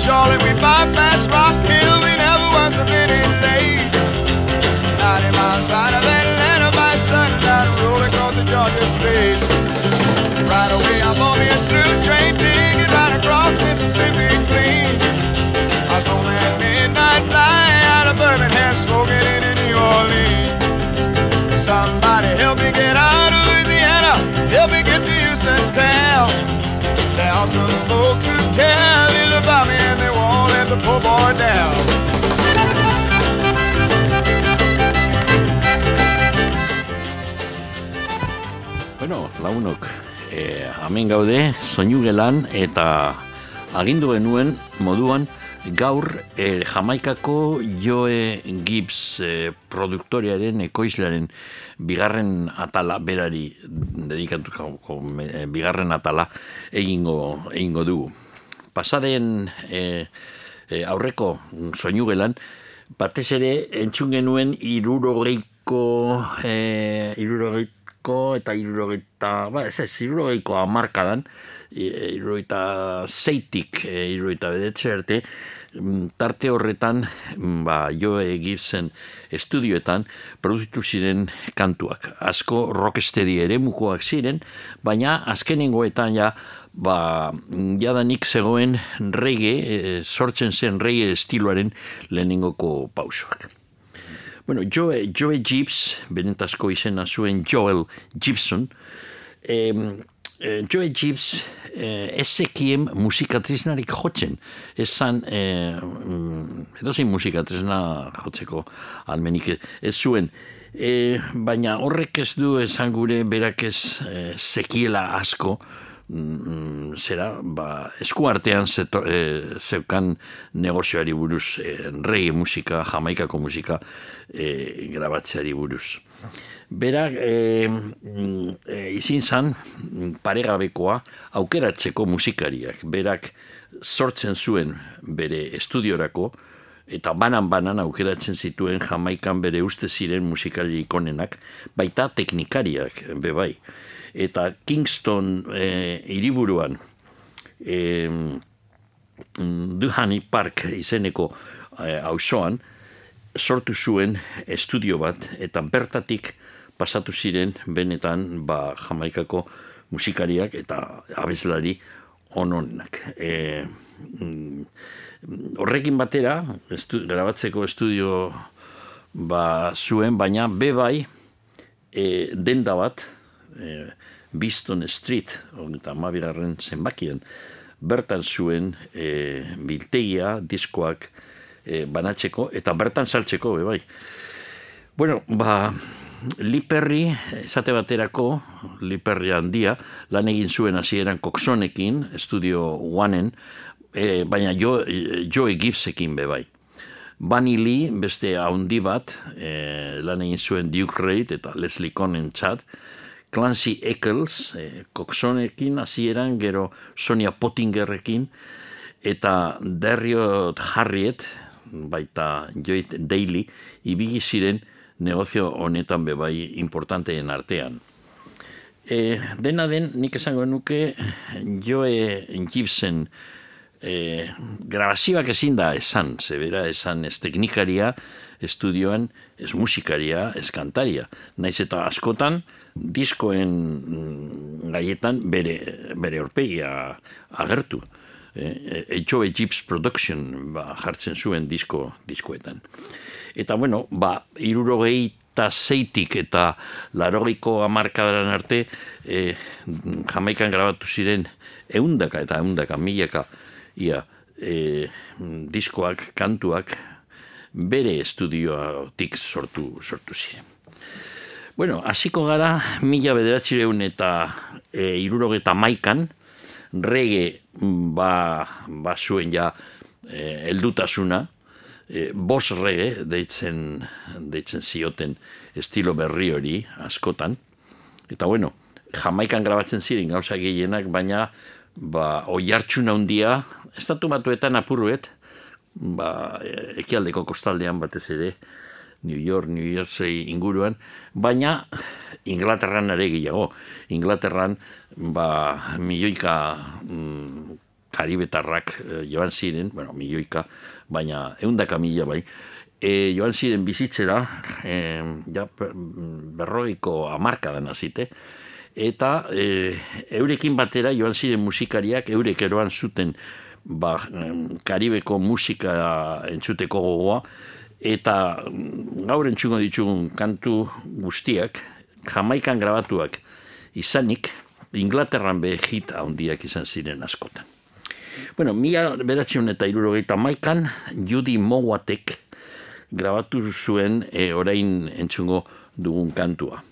stopped in Charlotte, we bypassed Rock Are some folks who care little about me and they won't let the poor boy down. Bueno, launok, e, hemen gaude, soinu gelan eta agindu genuen moduan gaur e, Jamaikako Joe Gibbs e, produktoriaren, ekoizlearen bigarren atala berari dedikatuko e, bigarren atala egingo, egingo dugu. Pasaden e, e, aurreko soinu gelan, batez ere entzun genuen irurogeiko e, irurogeiko eta irurogeita, ba, ez ez, irurogeiko amarkadan, irurogeita zeitik, e, irurogeita bedetze arte, mm, tarte horretan, mm, ba, Joe Gibson estudioetan, produzitu ziren kantuak. Asko rocksteady ere mukoak ziren, baina azkenengoetan ja, ba, jadanik zegoen rege, e, sortzen zen rege estiloaren lehenengoko pausoak. Bueno, Joe, Joe Gibbs, benetazko izena zuen Joel Gibson, eh, Joe Gibbs eh, ezekien musikatrisnarik jotzen. Esan, eh, edo zein musikatrisna jotzeko almenik ez zuen. E, baina horrek ez du esan gure berak ez e, sekiela asko, mm, zera, ba, esku artean zeto, e, zeukan negozioari buruz, e, rege musika, jamaikako musika, e, grabatzeari buruz. Berak, e, e, izin zan, paregabekoa, aukeratzeko musikariak. Berak, sortzen zuen bere estudiorako, eta banan-banan aukeratzen zituen jamaikan bere uste ziren musikari ikonenak, baita teknikariak, bebai eta Kingston e, iriburuan e, Duhani Park izeneko e, auzoan sortu zuen estudio bat eta bertatik pasatu ziren benetan ba, jamaikako musikariak eta abeslari ononak. E, horrekin batera, estu, grabatzeko estudio ba, zuen, baina bebai e, denda bat, e, Biston Street, eta mabirarren zenbakien, bertan zuen e, biltegia, diskoak e, banatzeko, eta bertan saltzeko, be bai. Bueno, ba, Liperri, esate baterako, Liperri handia, lan egin zuen hasieran koksonekin, estudio one'en, e, baina jo, Joe Gibbsekin be bai. Bunny Lee, beste haundi bat, e, lan egin zuen Duke Reid eta Leslie Conen txat, Clancy Eccles, e, Coxonekin, hasieran gero Sonia Pottingerrekin, eta Derriot Harriet, baita Joit Daily, ibigi ziren negozio honetan bebai importanteen artean. E, dena den, nik esango nuke, Joe Gibson e, grabazioak ezin da esan, zebera esan ez teknikaria, estudioan, ez musikaria, ez kantaria. Naiz eta askotan, diskoen mm, gaietan bere, bere orpegia agertu. E, Etxo e, Egypts Production ba, jartzen zuen disko, diskoetan. Eta bueno, ba, irurogei eta zeitik eta larogeiko amarkadaran arte e, jamaikan grabatu ziren eundaka eta eundaka milaka ia, e, diskoak, kantuak bere estudioatik sortu, sortu ziren. Bueno, hasiko gara, mila bederatxireun eta e, irurogeta maikan, rege ba, ba zuen ja e, eldutasuna, e, bos rege deitzen, deitzen zioten estilo berri hori askotan. Eta bueno, jamaikan grabatzen ziren gauza gehienak, baina ba, oi hartxuna handia, estatu batuetan apurruet, ba, ekialdeko kostaldean batez ere, New York, New Jersey inguruan, baina Inglaterran ere gehiago. Inglaterran, ba, milioika mm, karibetarrak e, joan ziren, bueno, milioika, baina eundaka mila bai, e, joan ziren bizitzera, e, ja, berroiko amarka dena zite, eta e, eurekin batera joan ziren musikariak, eurek eroan zuten ba, karibeko musika entzuteko gogoa, eta gaur entzuko ditugun kantu guztiak, jamaikan grabatuak izanik, Inglaterran be hit handiak izan ziren askotan. Bueno, mila beratzen eta irurogeita maikan, Judy Mowatek grabatu zuen e, orain entzungo dugun kantua.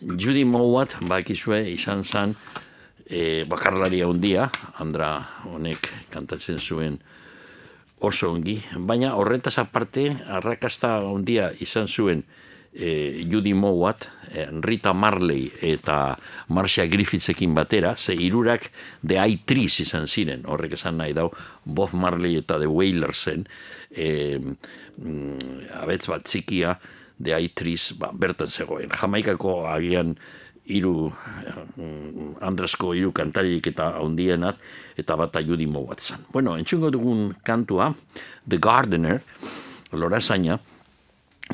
Judy Mowat, bakizue, izan zen e, bakarlaria handia, Andra honek kantatzen zuen oso ongi, baina horretaz aparte, arrakasta handia izan zuen e, Judy Mowat, e, Rita Marley eta Marcia Griffithsekin batera, ze irurak de I3 izan ziren, horrek esan nahi dau, Bob Marley eta The Wailersen, e, mm, abetz bat txikia, de I3 ba, bertan zegoen. Jamaikako agian iru mm, Andresko iru kantaririk eta haundienak, eta bat Judy Mowat zan. Bueno, entxungo dugun kantua, The Gardener, lora zaina,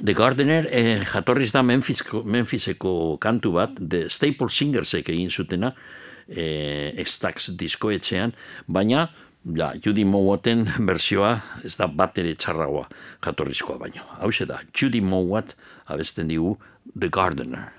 The Gardener eh, jatorriz da Memphisko, Memphiseko kantu bat, The Staple Singersek egin zutena, eh, Extax diskoetxean, baina ja, Judy Mowaten bersioa ez da bat ere txarragoa jatorrizkoa baino. Hau da, Judy Mowat abesten digu The Gardener.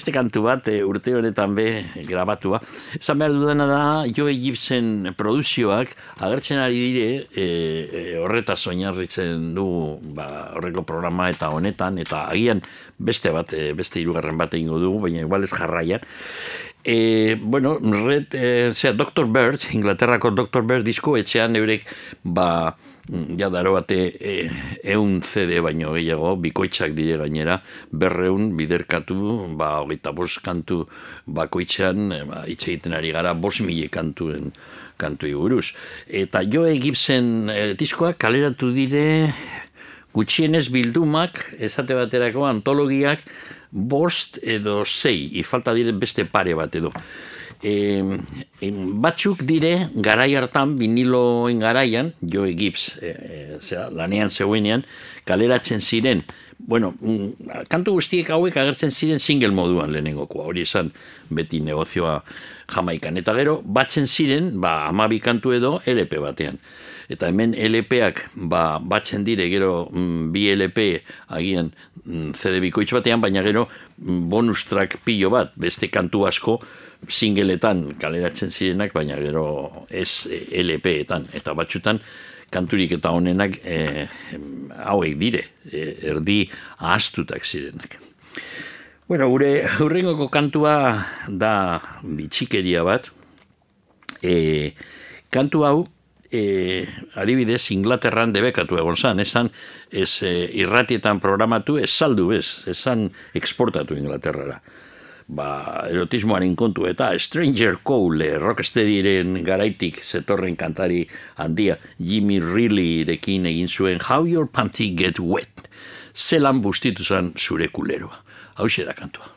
Beste kantu bat e, urte honetan be grabatua. Esan behar dudana da, Joe Gibson produzioak agertzen ari dire e, e, horretaz oinarritzen du ba, horreko programa eta honetan, eta agian beste bat, e, beste hirugarren bat egingo dugu, baina igual ez jarraian. E, bueno, red, e, zera, Dr. Bird, Inglaterrako Dr. Bird disko etxean eurek, ba, ja daro bate e, eun CD baino gehiago, bikoitzak dire gainera, berreun biderkatu, ba, hogeita bos kantu bakoitzean, e, ba, egiten ari gara, bos mile kantuen kantu iguruz. Eta jo egipzen e, diskoak kaleratu dire gutxienez bildumak, ezate baterako antologiak, bost edo sei, ifalta dire beste pare bat edo e, batzuk dire garai hartan viniloen garaian Joe Gibbs e, e, lanean zeuenean kaleratzen ziren bueno, mm, kantu guztiek hauek agertzen ziren single moduan lehenengokoa, hori esan beti negozioa jamaikan. Eta gero, batzen ziren, ba, amabi kantu edo LP batean. Eta hemen LPak ba, batzen dire gero mm, bi LP agian mm, CD bikoitz batean, baina gero mm, bonus track pilo bat, beste kantu asko singleetan kaleratzen zirenak, baina gero ez LPetan. Eta batxutan kanturik eta honenak e, hauek dire, e, erdi ahaztutak zirenak. Bueno, gure hurrengoko kantua da bitxikeria bat. E, kantu hau, e, adibidez, Inglaterran debekatu egon zan, esan ez e, irratietan programatu, ez saldu ez, esan exportatu Inglaterrara. Ba, erotismoaren kontu eta Stranger Cole, rocksteadiren garaitik zetorren kantari handia, Jimmy Reilly rekin egin zuen How Your Panty Get Wet, zelan bustitu zan zure kuleroa hau da kantua.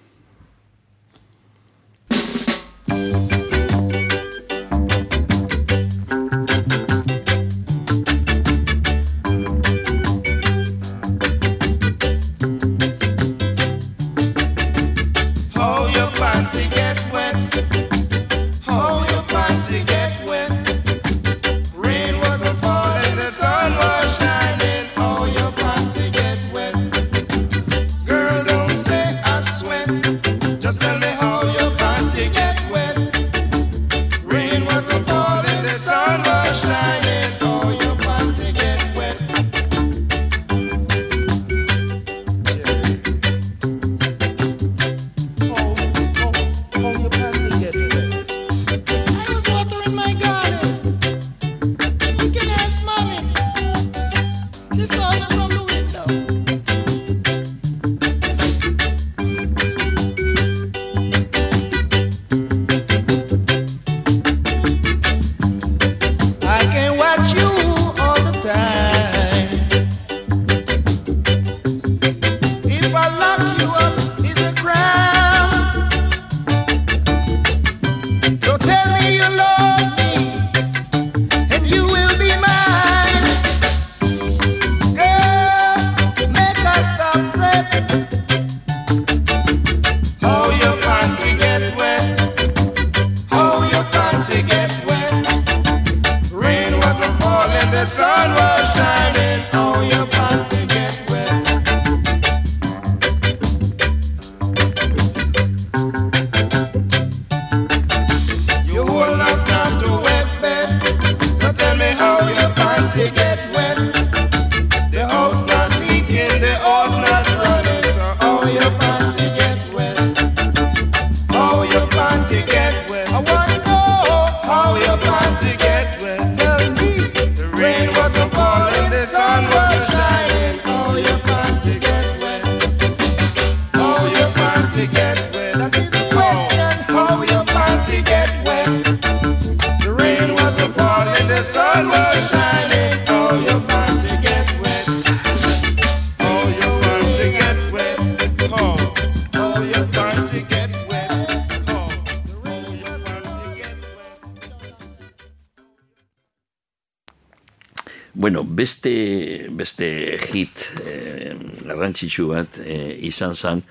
Garrantzitsu bat eh, izan zen,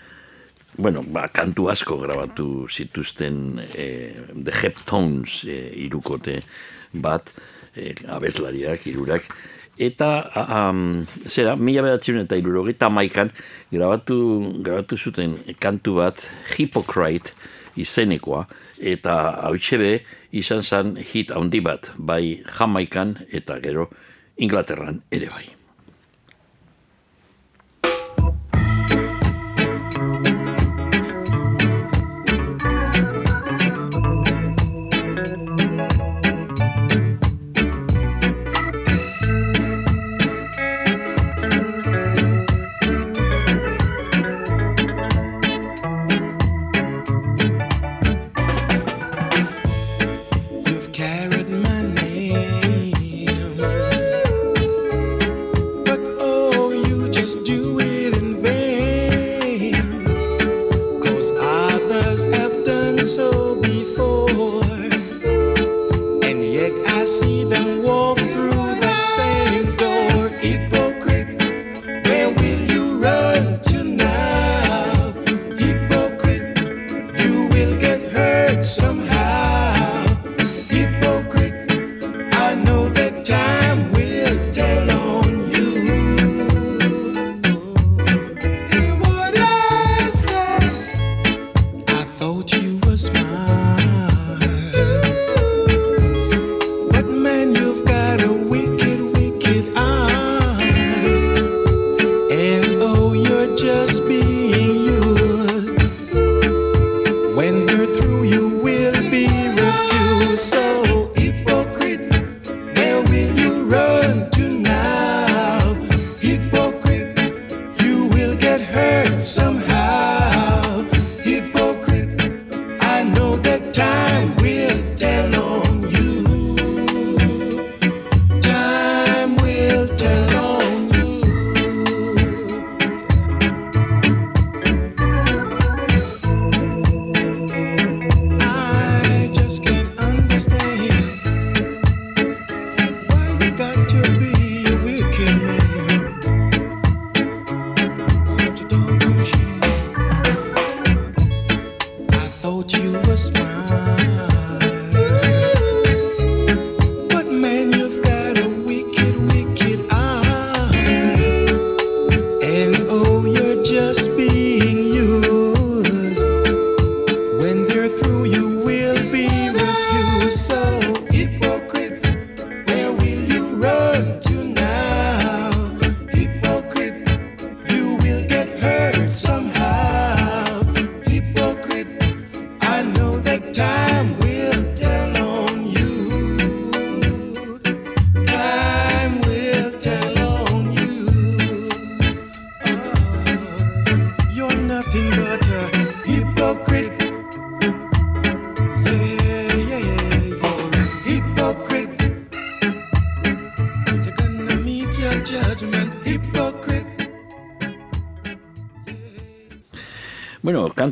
bueno, ba, kantu asko grabatu zituzten eh, The Heptones eh, irukote bat, eh, abeslariak, irurak, eta um, zera, mila bedatzen eta irurogeita maikan grabatu, grabatu zuten kantu bat Hippocrate izenekoa, eta hau izan zen hit handi bat, bai Jamaikan eta gero Inglaterran ere bai.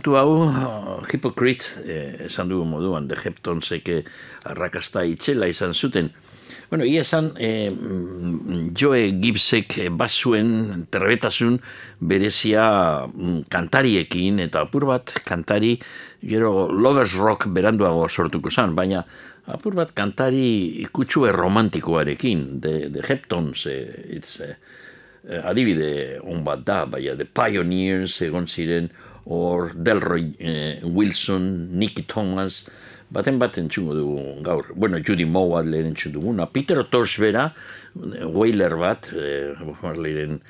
Kantu hau, Hypocrite, eh, esan dugu moduan, de Heptonseke arrakasta itxela izan zuten. Bueno, ia esan, eh, Joe Gibbsek basuen terbetasun berezia mm, kantariekin, eta apur bat kantari, gero Lovers Rock beranduago sortuko zan, baina apur bat kantari ikutsue romantikoarekin, de, de Heptons, eh, it's, eh, adibide on bat da, baina The Pioneers egon ziren, or Delroy eh, Wilson, Nicky Thomas, baten baten txungo dugu gaur. Bueno, Judy Mowat lehen txungo duguna. Peter Tosh bera, eh, Wailer bat, eh, lehen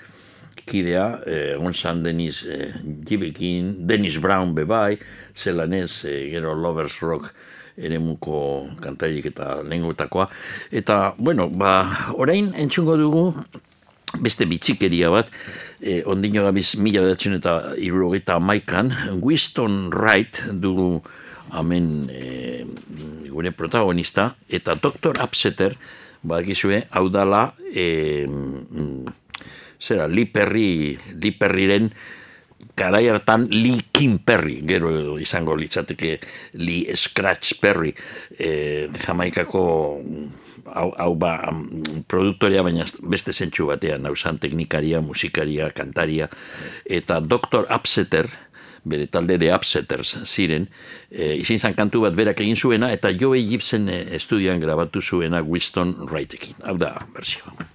kidea, eh, onzan Dennis eh, Gibekin, Dennis Brown bebai, zelanez, eh, gero Lovers Rock, ere muko kantailik eta lengutakoa. Eta, bueno, ba, orain entxungo dugu, beste bitxikeria bat, eh, ondino gabiz mila bedatzen eta irrogeita amaikan, Winston Wright dugu amen eh, gure protagonista, eta Dr. Upsetter, badakizue, hau dala, eh, zera, Lee Perry, Lee Perryren, karai hartan Lee Kim Perry, gero izango litzateke Lee Scratch Perry, eh, jamaikako hau, hau ba, produktoria baina beste zentsu batean, hau teknikaria, musikaria, kantaria, eta Dr. Upsetter, bere talde de Upsetters ziren, e, izin zan kantu bat berak egin zuena, eta Joe Gibson e, estudian grabatu zuena Winston Wrightekin. Hau da, berzioa.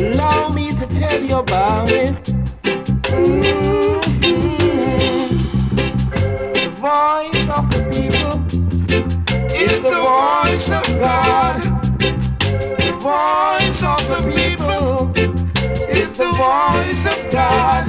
Allow me to tell you about it The voice of the people is the voice of God. The voice of the people is the voice of God.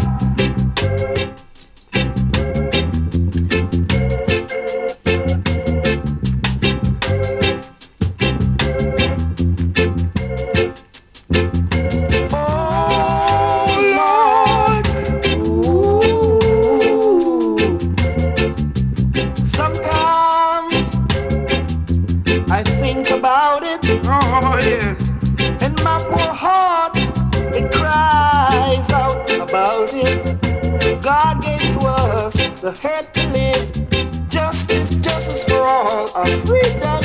The head to live. Justice, justice for all, freedom.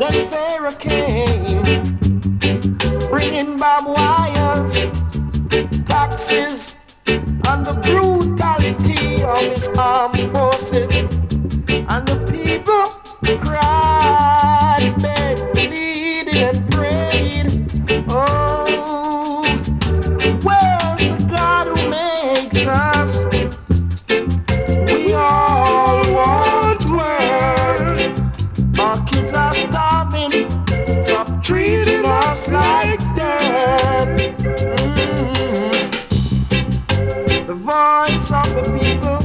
Then Pharaoh came, bringing barbed wires, taxes, and the brutality of his armed forces. And the people cried, voice of the people.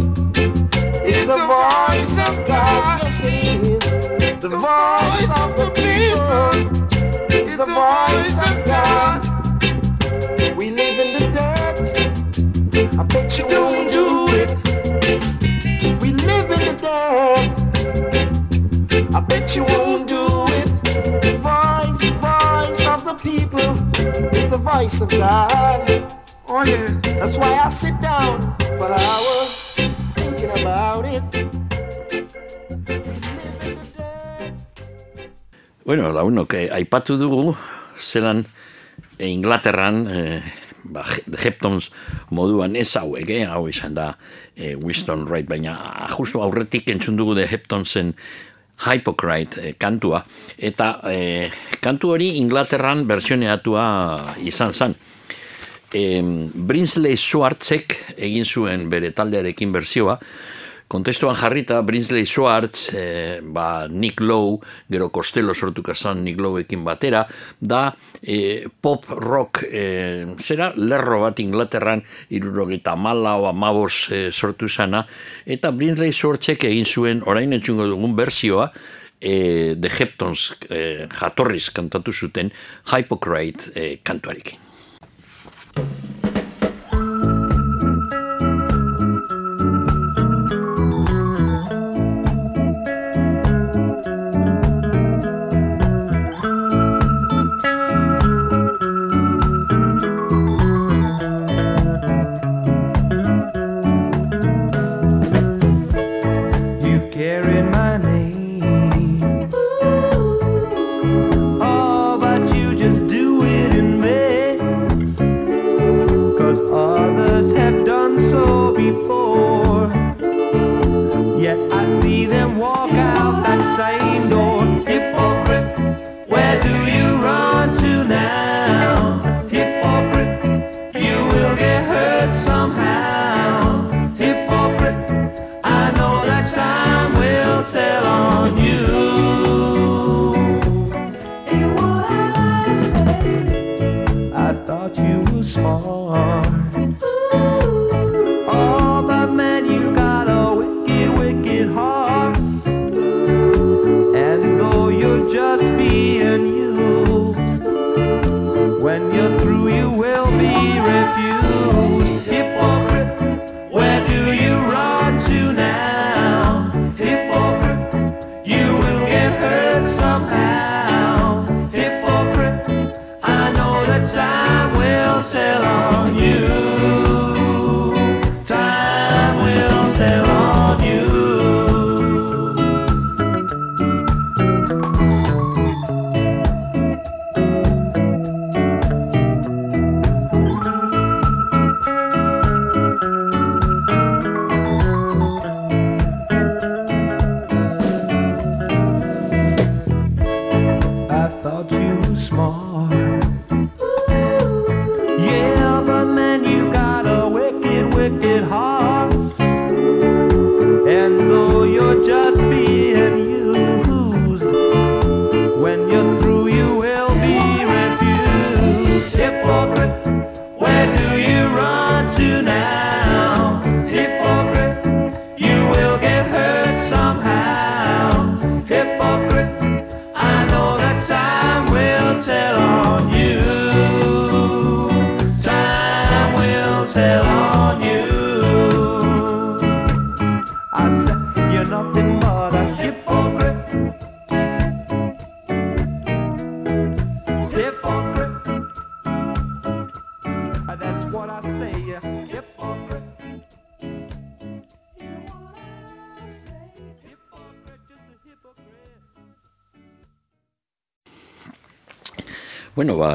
is the voice of God. Yes. The voice of the people. is the voice of God. We live in the dirt. I bet you don't do it. We live in the dirt. I bet you won't do it. The voice, the voice of the people is the voice of God. Oh yes. That's why I sit down for hours thinking about it. Bueno, launok, eh, aipatu dugu, zelan eh, Inglaterran, eh, ba, Heptons moduan ez hauek, eh, hau izan da eh, Winston Wright, baina justu aurretik entzun dugu de Heptonsen Hypocrite eh, kantua, eta eh, kantu hori Inglaterran bertsioneatua izan zen. Eh, Brinsley Schwartzek egin zuen bere taldearekin berzioa, Kontestuan jarrita, Brinsley Schwartz, e, ba, Nick Lowe, gero Costello sortu kasan Nick Loweekin batera, da e, pop rock, e, zera, lerro bat Inglaterran, irurogeta mala o amabos e, sortu zana, eta Brinsley Schwartzek egin zuen, orain entzungo dugun berzioa, e, The Heptons e, jatorriz kantatu zuten Hypocrite e, kantuarekin. thank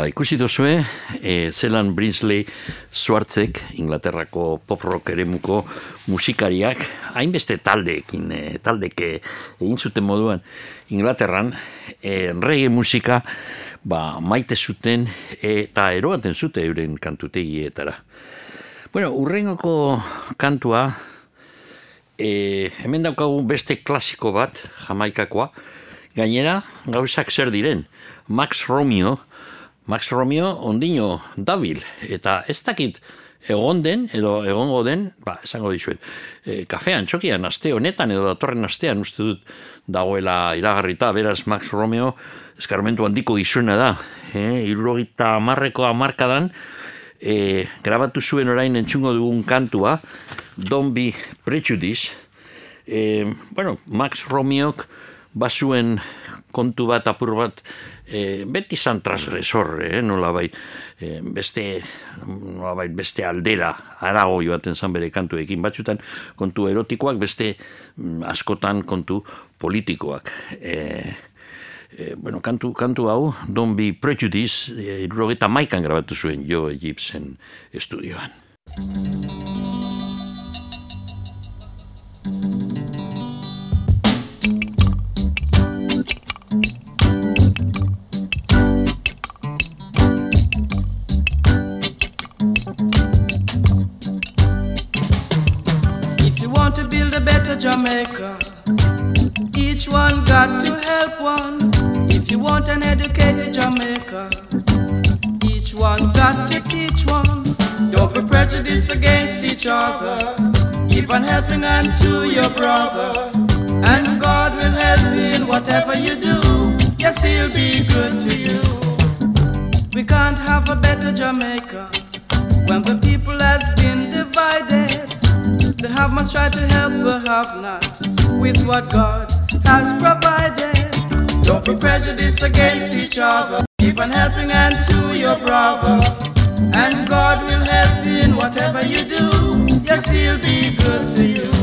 ikusi duzue, e, zelan Brinsley Swartzek, Inglaterrako pop rock eremuko musikariak, hainbeste taldeekin, e, taldeke egin zuten moduan Inglaterran, e, reggae musika ba, maite zuten eta eroaten zute euren kantutegietara. Bueno, urrengoko kantua, e, hemen daukagu beste klasiko bat, jamaikakoa, gainera, gauzak zer diren, Max Romeo, Max Romeo ondino dabil, eta ez dakit egon den, edo egongo den, ba, esango dizuet, e, kafean txokian aste honetan, edo datorren astean uste dut dagoela iragarrita, beraz Max Romeo eskarmentu handiko gizuna da, e, irurogita amarreko amarkadan, e, grabatu zuen orain entzungo dugun kantua, Don't Be Prejudice, e, bueno, Max Romeok basuen kontu bat apur bat e, beti zan transgresor, eh, nola bai, e, beste, nola bai, beste aldera, arago joaten zan bere kantuekin, batzutan kontu erotikoak, beste mm, askotan kontu politikoak. E, e, bueno, kantu, kantu hau, Don't Be Prejudice, e, irrogeta maikan grabatu zuen jo Gibson estudioan. Jamaica. Each one got to help one. If you want an educated Jamaica, each one got to teach one. Don't be prejudiced against each other. Keep on helping and to your brother. And God will help you in whatever you do. Yes, He'll be good to you. We can't have a better Jamaica when the people has been. The have must try to help the have not with what God has provided. Don't be prejudiced against each other. Keep on helping and to your brother. And God will help in whatever you do. Yes, He'll be good to you.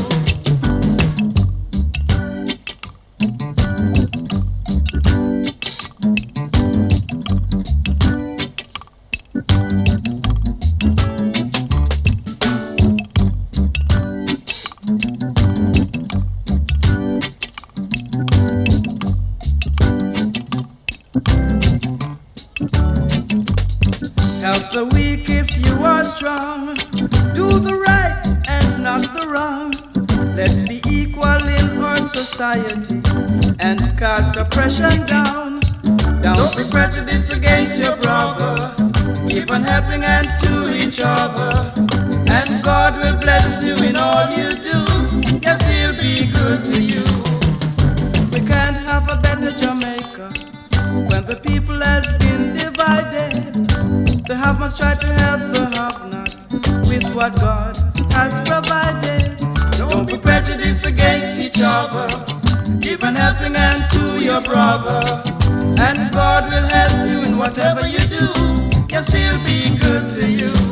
Society and cast oppression down. Don't be prejudiced against your brother. Keep on helping and to each other. And God will bless you in all you do. Yes, He'll be good to you. We can't have a better Jamaica when the people has been divided. The have must try to help the have not with what God has provided. Don't be prejudiced against each other. On helping and to your brother. And God will help you in whatever you do. Yes, He'll be good to you.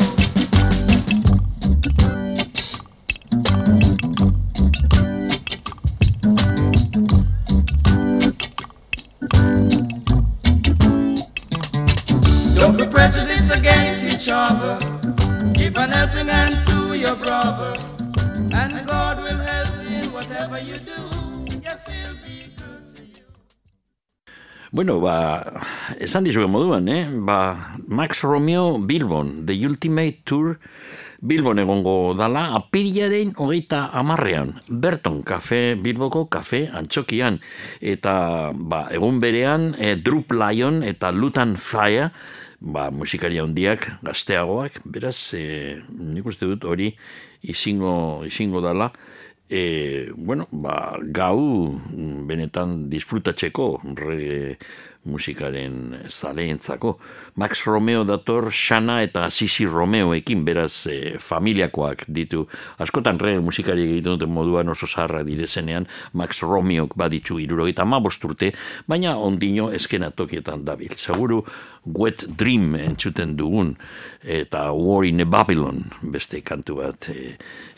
Bueno, ba, esan dizuge moduan, eh? Ba, Max Romeo Bilbon, The Ultimate Tour Bilbon egongo dala, apirilaren hogeita amarrean, Berton, kafe Bilboko, kafe antxokian, eta ba, egun berean, e, Drup Lion eta Lutan Fire, ba, musikaria handiak gazteagoak, beraz, e, nik uste dut hori izingo, izingo dala, e, bueno, ba, gau benetan disfrutatzeko reggae musikaren zaleentzako. Max Romeo dator Xana eta Sisi Romeoekin beraz e, familiakoak ditu. Askotan reggae musikari egiten duten moduan oso zarra direzenean Max Romeok baditzu irurogeita ma bosturte, baina ondino eskenatokietan dabil. Seguru Wet Dream entzuten dugun eta War in Babylon beste kantu bat e,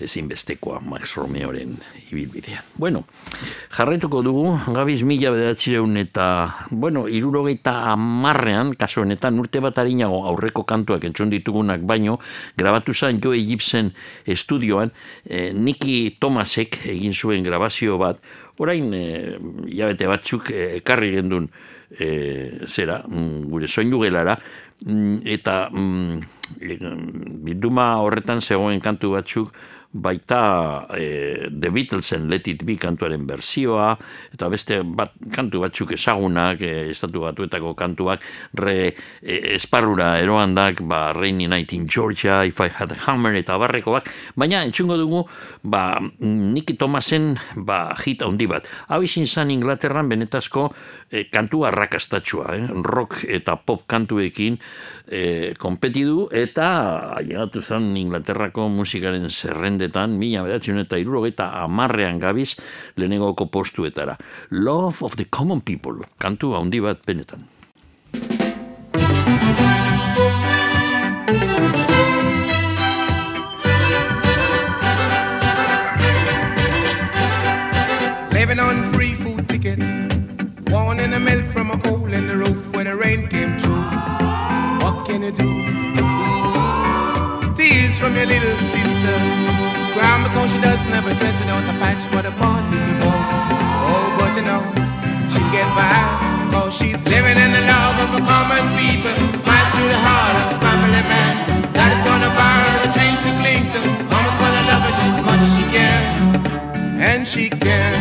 ezinbestekoa Max Romeoren ibilbidean. Bueno, jarretuko dugu, gabiz mila bedatzireun eta, bueno, irurogeita amarrean, kaso honetan urte bat harinago aurreko kantuak entzun ditugunak baino, grabatu zen Joe Gibson estudioan, e, Niki Thomasek egin zuen grabazio bat, orain, e, jabete batzuk, e, ekarri gendun, e, zera, mm, gure soinu gelara, mm, eta mm, bilduma horretan zegoen kantu batzuk, baita e, The Beatlesen Let It Be kantuaren berzioa, eta beste bat, kantu batzuk ezagunak, e, estatu batuetako kantuak, re e, esparrura eroandak, ba, Rainy Night in Georgia, If I Had a Hammer, eta barrekoak, baina entzungo dugu, ba, Nicky Thomasen, ba, hit handi bat. Hau izin zan Inglaterran benetazko e, kantu arrakastatxua, eh? rock eta pop kantuekin e, kompetidu, eta llegatu zen Inglaterrako musikaren zerrendetan, mila bedatzen eta irurogeita amarrean gabiz lehenengoko postuetara. Love of the Common People, kantu handi bat benetan. Living on free food tickets. Wanting the milk from a hole in the roof where the rain came through. What can you do? Tears from your little sister. Have a dress without a patch for the party to go. Oh, but you know, she'll get by. Cause she's living in the love of a common people. Smiles through the heart of a family man. That is gonna buy her a dream to cling to. Mama's gonna love her just as much as she can. And she can.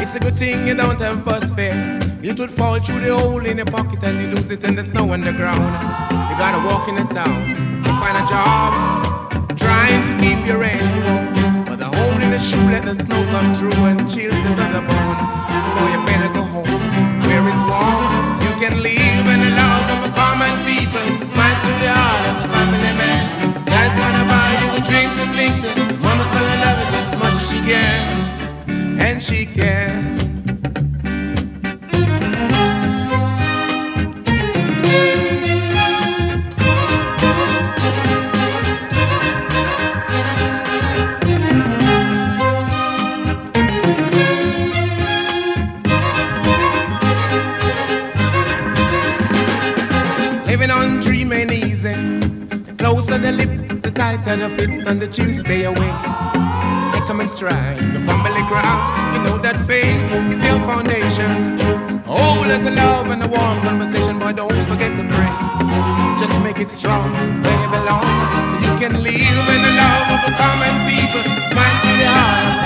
It's a good thing you don't have bus fare. It would fall through the hole in your pocket and you lose it in the snow underground. You gotta walk in the town to find a job, trying to keep your ends warm. But the hole in the shoe let the snow come through and chills it to the bone. So you better go home where it's warm. You can live in the love of the common people. Smiles through the heart of the family man. Is gonna buy you a dream to cling to. Mama's gonna love it just as much as she can the fit, and the chill stay away take 'em in stride. The family ground, you know that faith is your foundation. Oh, let the love and the warm conversation, boy, don't forget to pray. Just make it strong where you belong, so you can live in the love of the common people. Smile through the heart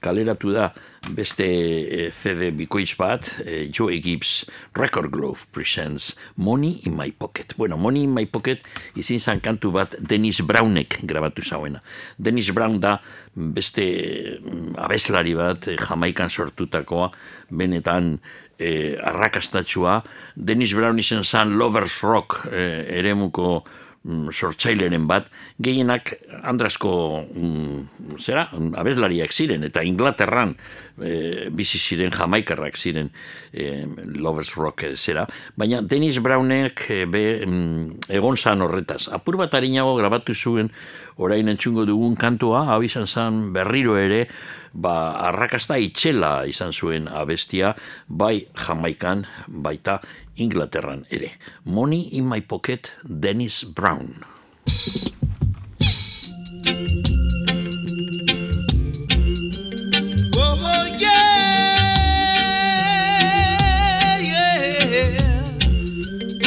Kaleratu da beste e, CD bikoitz bat, e, Joey Gibbs Record Glove Presents Money in My Pocket. Bueno, Money in My Pocket izin zan kantu bat Dennis Brownek grabatu zauena. Dennis Brown da beste mm, abeslari bat, e, Jamaikan sortutakoa, benetan e, arrakastatxua, Dennis Brown izan zan Lovers Rock e, eremuko mm, sortzaileren bat, gehienak andrasko mm, zera, abeslariak ziren, eta Inglaterran e, bizi ziren jamaikarrak ziren e, Lovers Rock e, zera, baina Dennis Brownek e, be, mm, egon zan horretaz. Apur bat harinago grabatu zuen orain entzungo dugun kantua, hau izan zan berriro ere, ba, arrakasta itxela izan zuen abestia, bai Jamaikan, baita Inglaterran ere. Money in my pocket, Dennis Brown. Oh.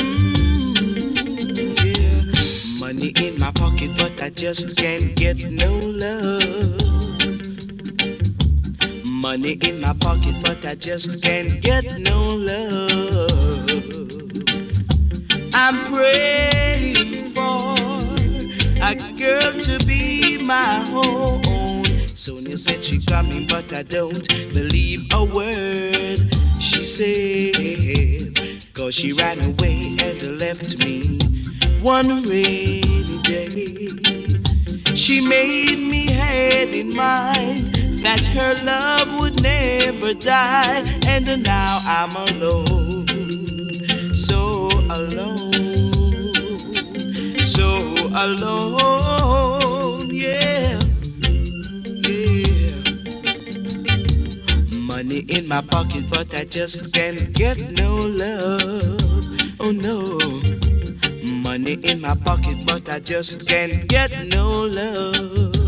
Mm. Money in my pocket, but I just can't get no love. Money in my pocket, but I just can't get no love. I'm praying for a girl to be my own. Sonia said she coming, but I don't believe a word she said. Cause she ran away and left me one rainy day. She made me had in mind that her love would never die, and now I'm alone. So alone, so alone, yeah, yeah. Money in my pocket, but I just can't get no love. Oh no. Money in my pocket, but I just can't get no love.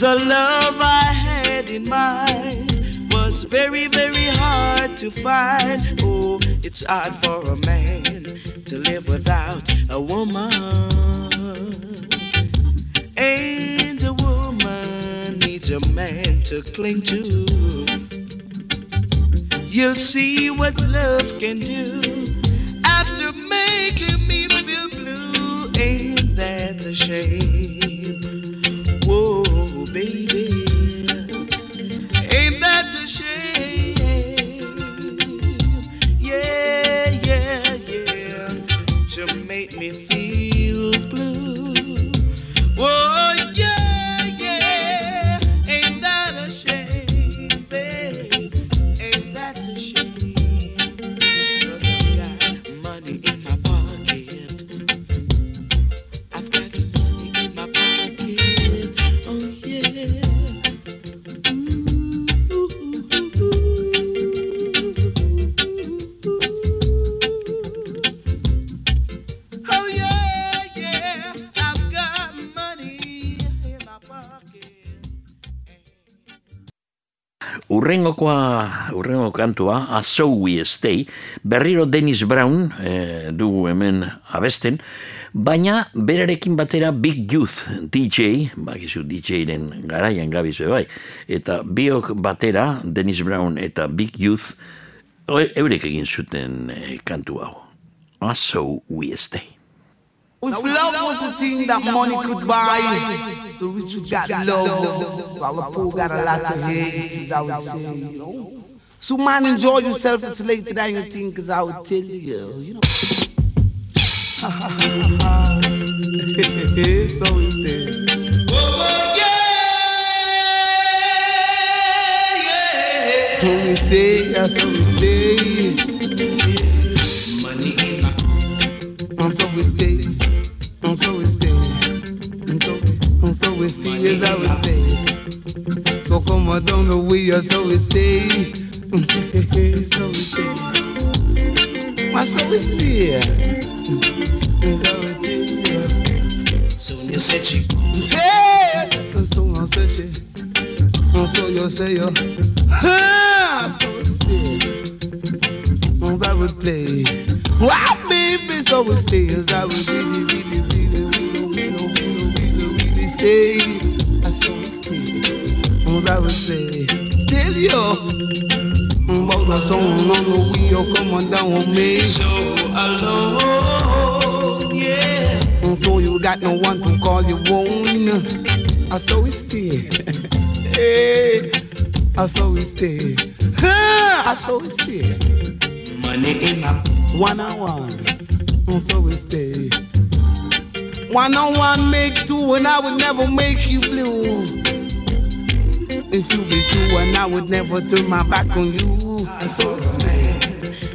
The love I had in mind was very, very hard to find. Oh, it's hard for a man to live without a woman. And a woman needs a man to cling to. You'll see what love can do after making me feel blue. Ain't that a shame? Whoa, baby. Ain't that a shame? Urrengokoa, urrengo kantua, A So We Stay, berriro Dennis Brown e, dugu hemen abesten, baina berarekin batera Big Youth DJ, bakizu DJ-ren garaian gabizue bai, eta biok batera, Dennis Brown eta Big Youth, o- eurek egin zuten e, kantu hau. A So We Stay. If love was a thing that money could buy, the rich who got love, while the poor got a lot of hate, as I would say, you know. So man, enjoy yourself. It's later than you think, as I would tell you, you know. so is there. When we say, that's how we stay. Money in my And so we stay. We stay as I would stay. So come on down the way, and so we stay. so we stay. And so we stay. So we. You said she! And so I say she. So you say you. So we stay. And I would play. Wow, baby, so we stay as I would really, really, really, really, really, really, really, really say. I so we stay. As I would say. Tell you. About the song on the wheel, come on down with me. so alone, yeah. And so you got no one to call you own. I saw we stay. hey, I saw we stay. Ah, I saw we stay. Money in my One on one. And so we stay. One on one make two, and I would never make you blue. If you be true, and I would never turn my back on you. And so stay.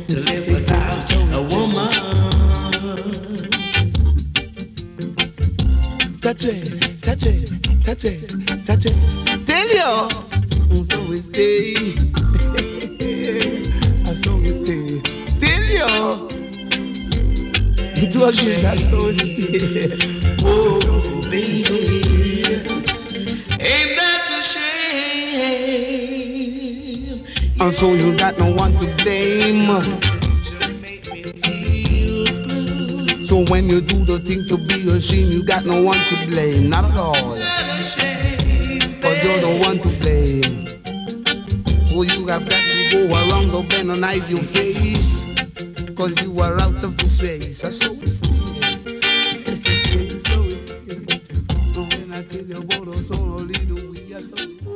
to live without a woman. touch it, touch it, touch it, touch it. Tell you, so we stay. it was me that so we stay. Oh, baby. Ain't that a shame? And so you got no one to blame. To make me feel blue. So when you do the thing to be ashamed, you got no one to blame. Not at all. Cause you're the one to blame. So you have got to go around the bend and hide your face. Cause you are out of this race. I stay. so we stay. And when I tell you about us all, little we are so we stay.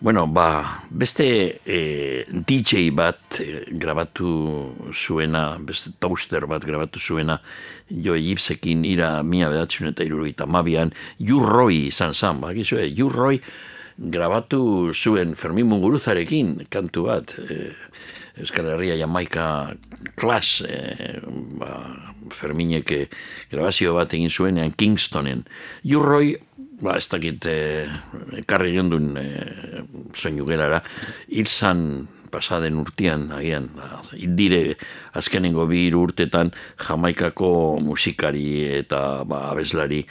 Bueno, ba, beste e, DJ bat e, grabatu zuena, beste toaster bat grabatu zuena, jo Gipsekin ira mia bedatzen eta irurogeita mabian, Jurroi izan zan, ba, gizue, Jurroi grabatu zuen Fermin Muguruzarekin kantu bat, e, Euskal Herria Jamaika klas, e, ba, Ferminek e, grabazio bat egin zuenean Kingstonen. Jurroi, ba, ez dakit, e, karri gendun e, soinu gelara, hilzan pasaden urtean, agian, ba, indire azkenengo bi urtetan Jamaikako musikari eta ba, abeslari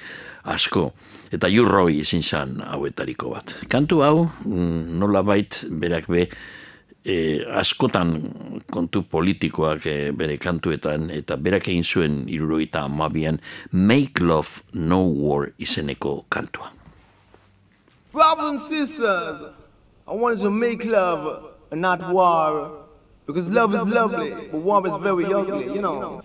asko. Eta jurroi izin zan hauetariko bat. Kantu hau, mm, nola bait, berak be, e, askotan kontu politikoak e, bere kantuetan, eta berak egin zuen iruroita amabian, Make Love No War izeneko kantua. Brothers and sisters, I wanted to make love and not war. Because love is lovely, but war is very ugly, you know.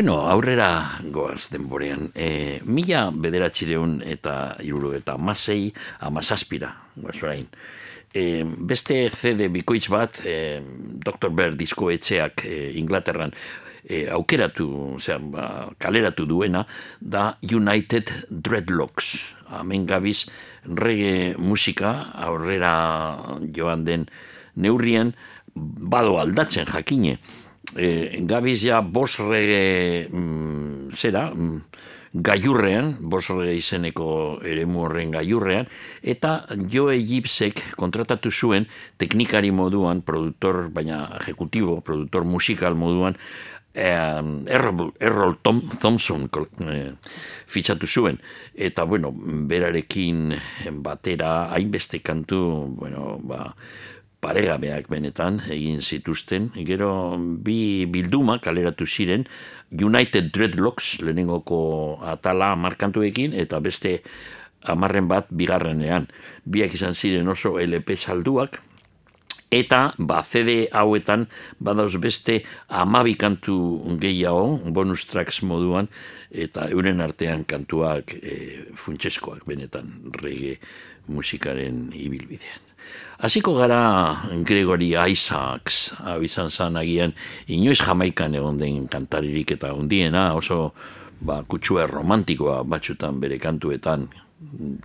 Bueno, aurrera goaz denborean. E, mila bederatxireun eta iruro eta amasei amazazpira, guazorain. E, beste CD bikoitz bat, e, Dr. Bear disko etxeak e, Inglaterran e, aukeratu, ozera, ba, kaleratu duena, da United Dreadlocks. Hemen gabiz, rege musika, aurrera joan den neurrien, bado aldatzen jakine e, gabiz ja bos rege mm, zera mm, gaiurrean, bosre izeneko eremu horren gaiurrean, eta Joe Gibsek kontratatu zuen teknikari moduan, produktor, baina ejecutibo, produktor musikal moduan, Errol, Errol Tom Thompson eh, fitxatu zuen. Eta bueno, berarekin batera hainbeste kantu bueno, ba, paregabeak benetan egin zituzten gero bi bilduma kaleratu ziren United Dreadlocks lehenengoko atala markantuekin eta beste amarren bat bigarrenean biak izan ziren oso LP salduak Eta, ba, CD hauetan, badauz beste amabi kantu gehiago, bonus tracks moduan, eta euren artean kantuak e, funtseskoak benetan rege musikaren ibilbidean. Hasiko gara Gregory Isaacs, hau izan zan agian, inoiz jamaikan egon den kantaririk eta hundiena, oso ba, kutsua romantikoa batxutan bere kantuetan,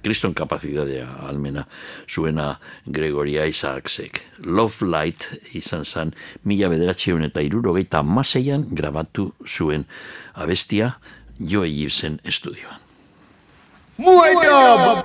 kriston kapazitatea almena zuena Gregoria Isaacsek. Love Light izan zan mila bederatzeun eta irurogeita maseian grabatu zuen abestia Joe Gibson estudioan. Bueno!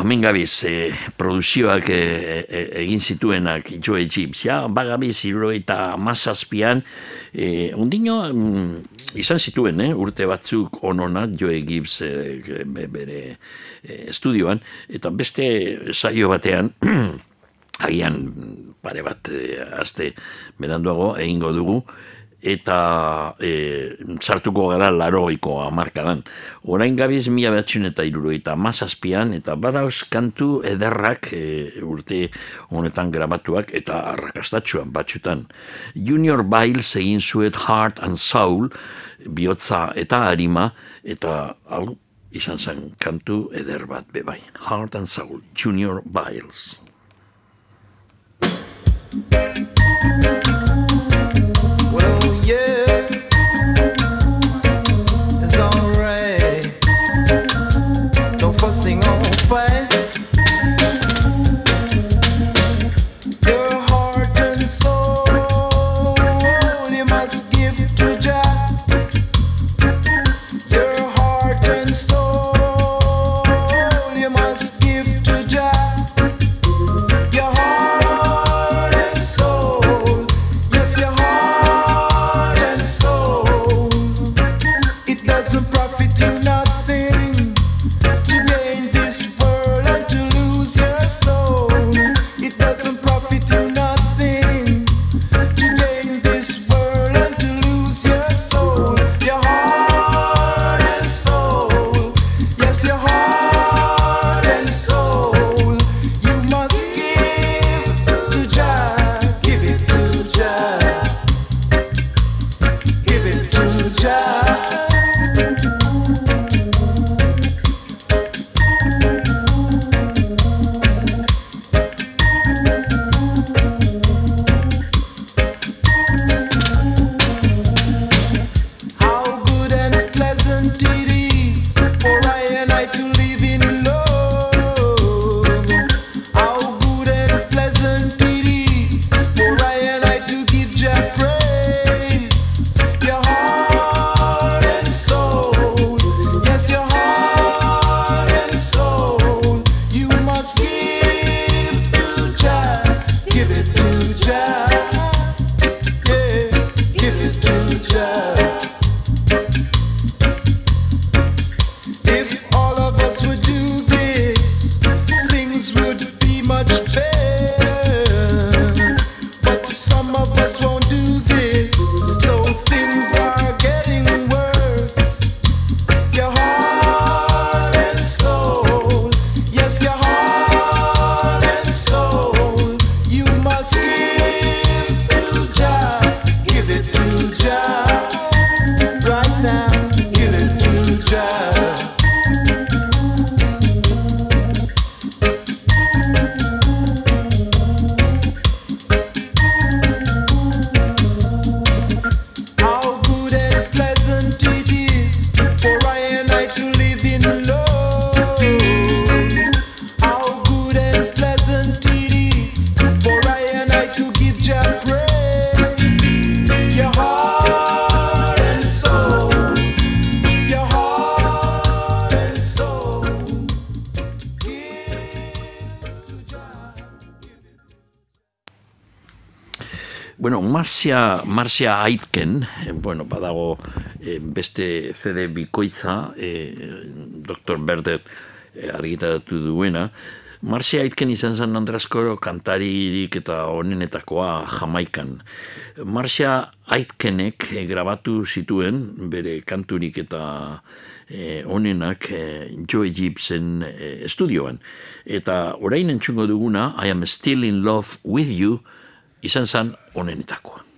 Bueno, bueno, hemen gabiz, e, produzioak e, e, egin zituenak Joe Gibbs, ja, bagabiz, irro eta masazpian, e, ondino, mm, izan zituen, eh, urte batzuk onona Joe Gibbs e, bere estudioan, eta beste saio batean, agian pare bat e, aste beranduago egingo dugu, eta e, sartuko gara laroiko amarkadan. Orain gabiz mila behatzen eta iruro eta mazazpian, eta badauz kantu ederrak e, urte honetan grabatuak eta arrakastatxuan batxutan. Junior Biles egin zuet Heart and Soul, bihotza eta harima, eta hau izan zen kantu eder bat bebai. Heart and Soul, Junior Biles. Marzia, Marzia Aitken, eh, bueno, badago eh, beste CD bikoitza, eh, e, Dr. Berdet argitaratu duena, Marse aitken izan zen Andraskoro kantaririk eta onenetakoa jamaikan. Marsia aitkenek grabatu zituen, bere kanturik eta e, onenak e, Joe Gibson e, estudioan. Eta orain entxungo duguna, I am still in love with you, izan zen onenetakoa.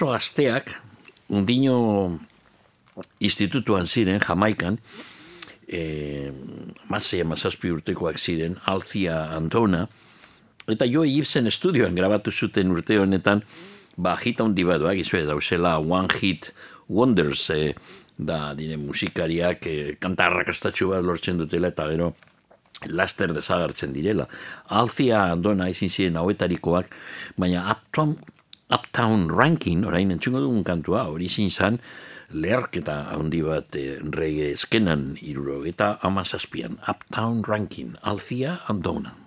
Oso gazteak, undino institutuan ziren, Jamaikan, e, mazei amazazpi urtekoak ziren, Althea Antona, eta jo Gibson estudioan grabatu zuten urte honetan, ba, hit handi bat doak, izue, dauzela One Hit Wonders, e, da, dire musikariak, e, kantarrak astatxu bat lortzen dutela, eta gero, laster desagertzen direla. Althea Andona izin ziren hauetarikoak, baina Uptown, Uptown Ranking, orain entzungo dugun kantua, hori izin leharketa handi bat eh, reggae eskenan iruro, eta amazazpian, Uptown Ranking, Althea Andona. See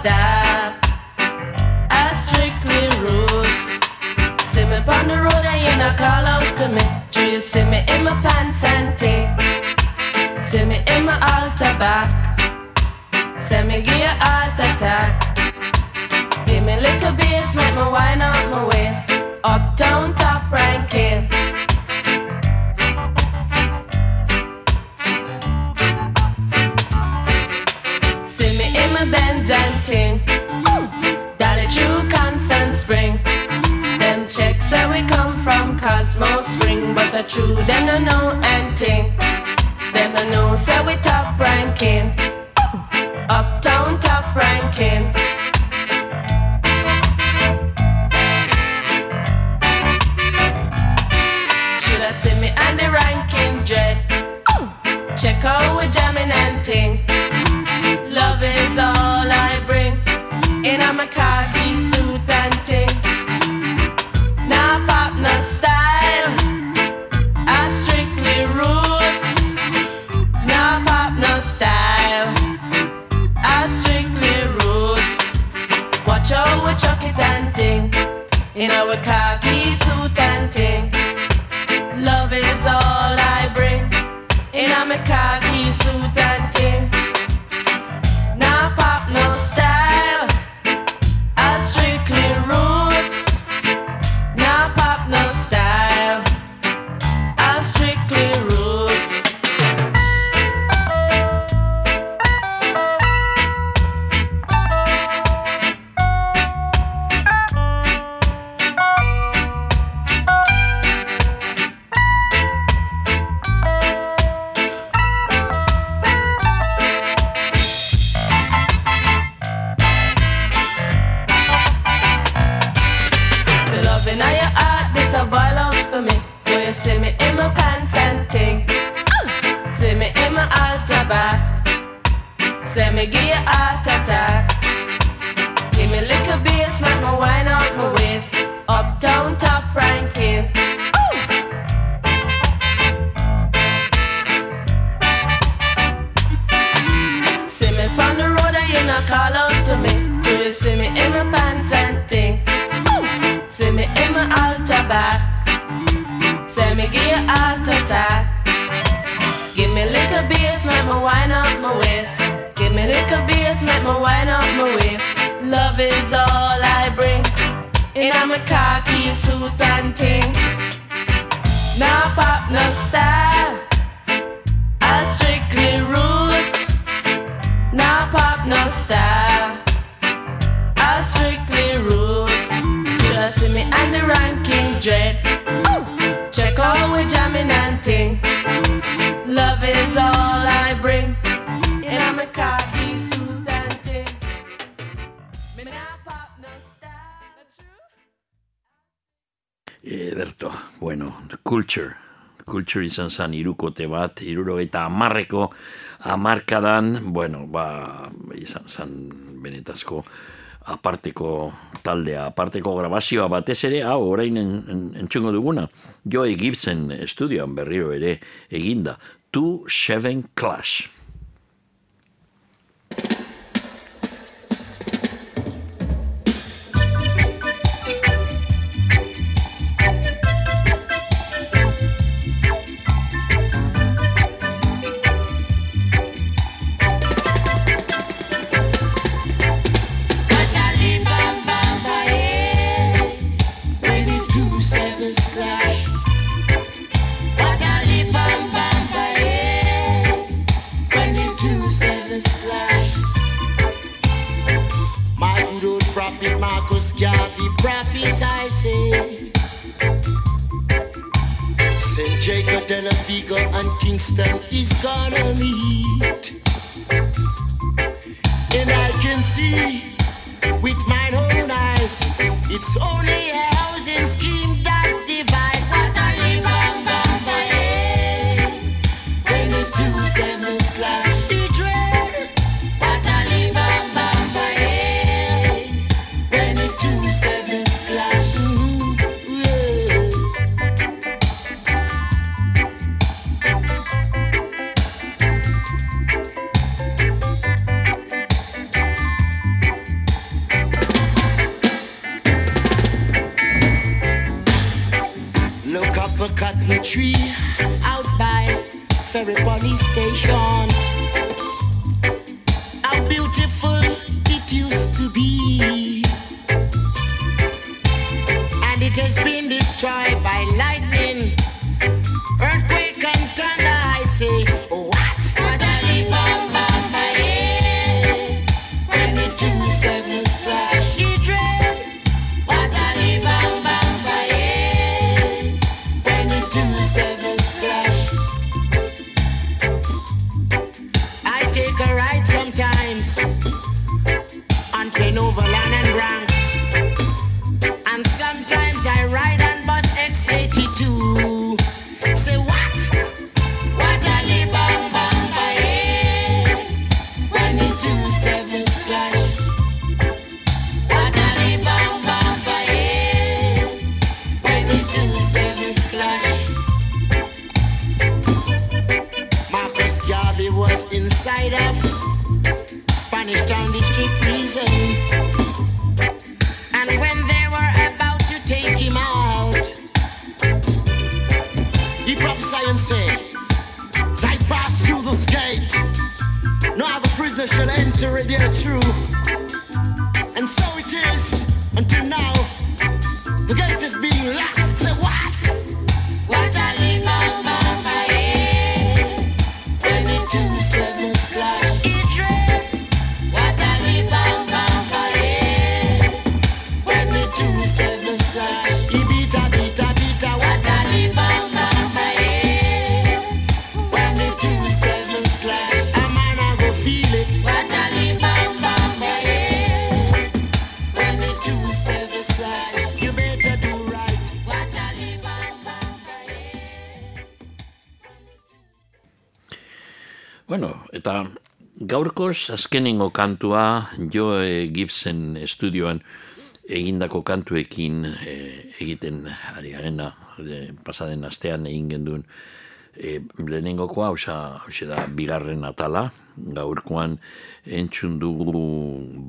style. All strictly roots. See me on the road and you not call out to me. Do you see me in my pants and ting? See me in my altar back. Send me give you heart attack. Give me little bass, make me wine out my waist. Uptown top ranking. And. Dolly true constant spring. Them checks say we come from Cosmo Spring, but the true them no know and ting. Them no know say we top ranking. Uptown top ranking. Should I see me on the ranking dread? Check out we jamming In a izan zen irukote bat, irurogeita amarreko amarkadan, bueno, ba, izan zen benetazko aparteko taldea, aparteko grabazioa batez ere, hau, orain en, en, entxungo duguna, jo Gibson estudioan berriro ere eginda, Two Seven Clash. Bigger and Kingston is gonna meet. And I can see with my own eyes, it's only Rush azkenengo kantua Joe Gibson estudioan egindako kantuekin e, egiten ari garena e, pasaden astean egin genduen. Eh, e, lehenengoko hausa, hausa da bigarren atala. Gaurkoan entzun dugu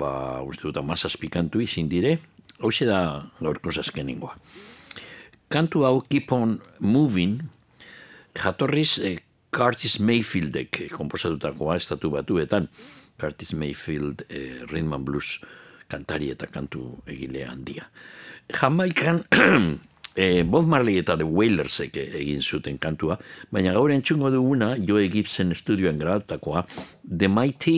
ba uste dut amazazpikantu izin dire. Hausa da gaurko zazkenengoa kantu hau keep on moving jatorriz e, Curtis Mayfieldek komposatutakoa estatu batuetan. Curtis Mayfield eh, rhythm and blues kantari eta kantu egile handia. Jamaikan eh, Bob Marley eta The Wailersek egin zuten kantua, baina gaur entzungo duguna Joe Gibson estudioan grabatakoa The Mighty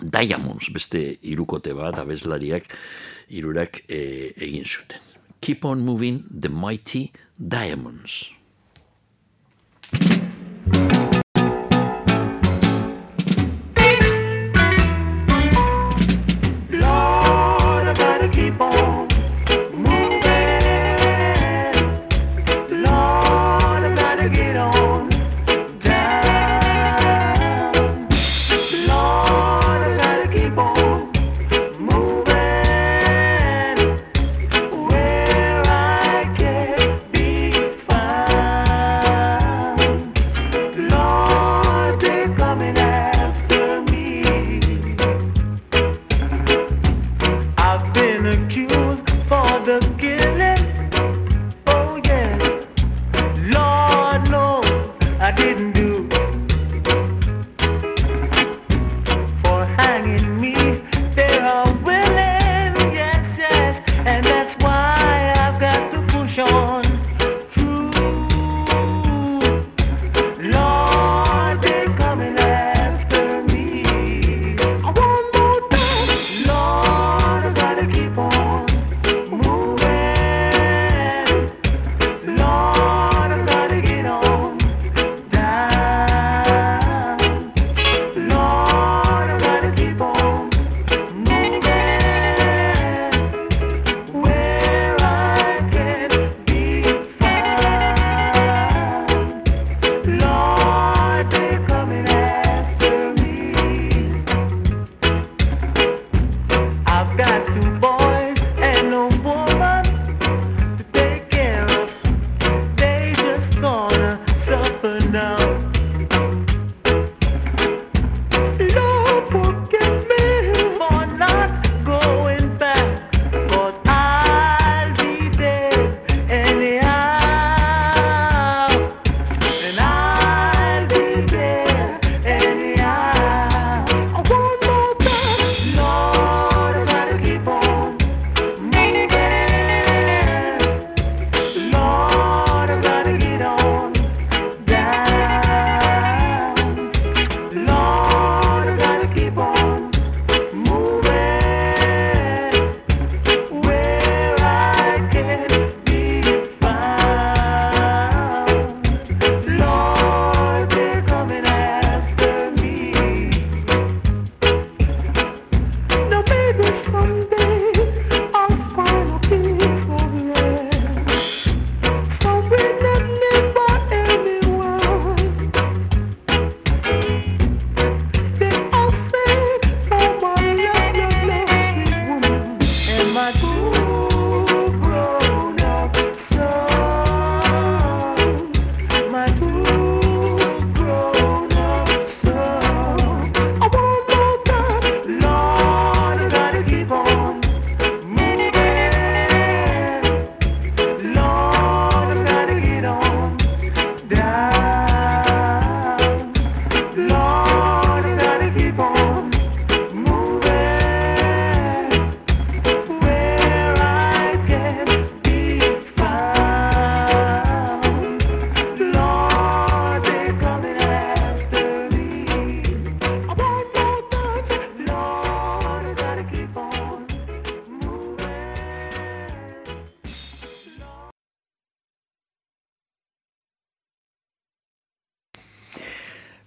Diamonds, beste irukote bat, abeslariak irurak eh, egin zuten. Keep on moving the mighty diamonds.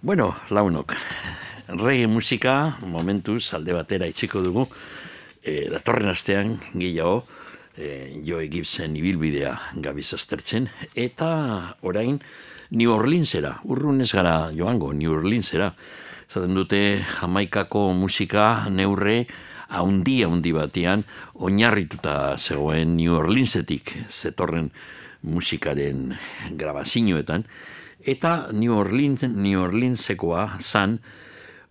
Bueno, launok, reggae musika momentuz alde batera itxiko dugu, e, datorren astean gehiago e, Joe Gibson ibilbidea gabiz aztertzen, eta orain New Orleansera, urrun ez gara joango, New Orleansera, zaten dute Jamaikako musika neurre haundi haundi batean oinarrituta zegoen New Orleansetik zetorren musikaren grabazioetan, eta New Orleans, New Orleansekoa zan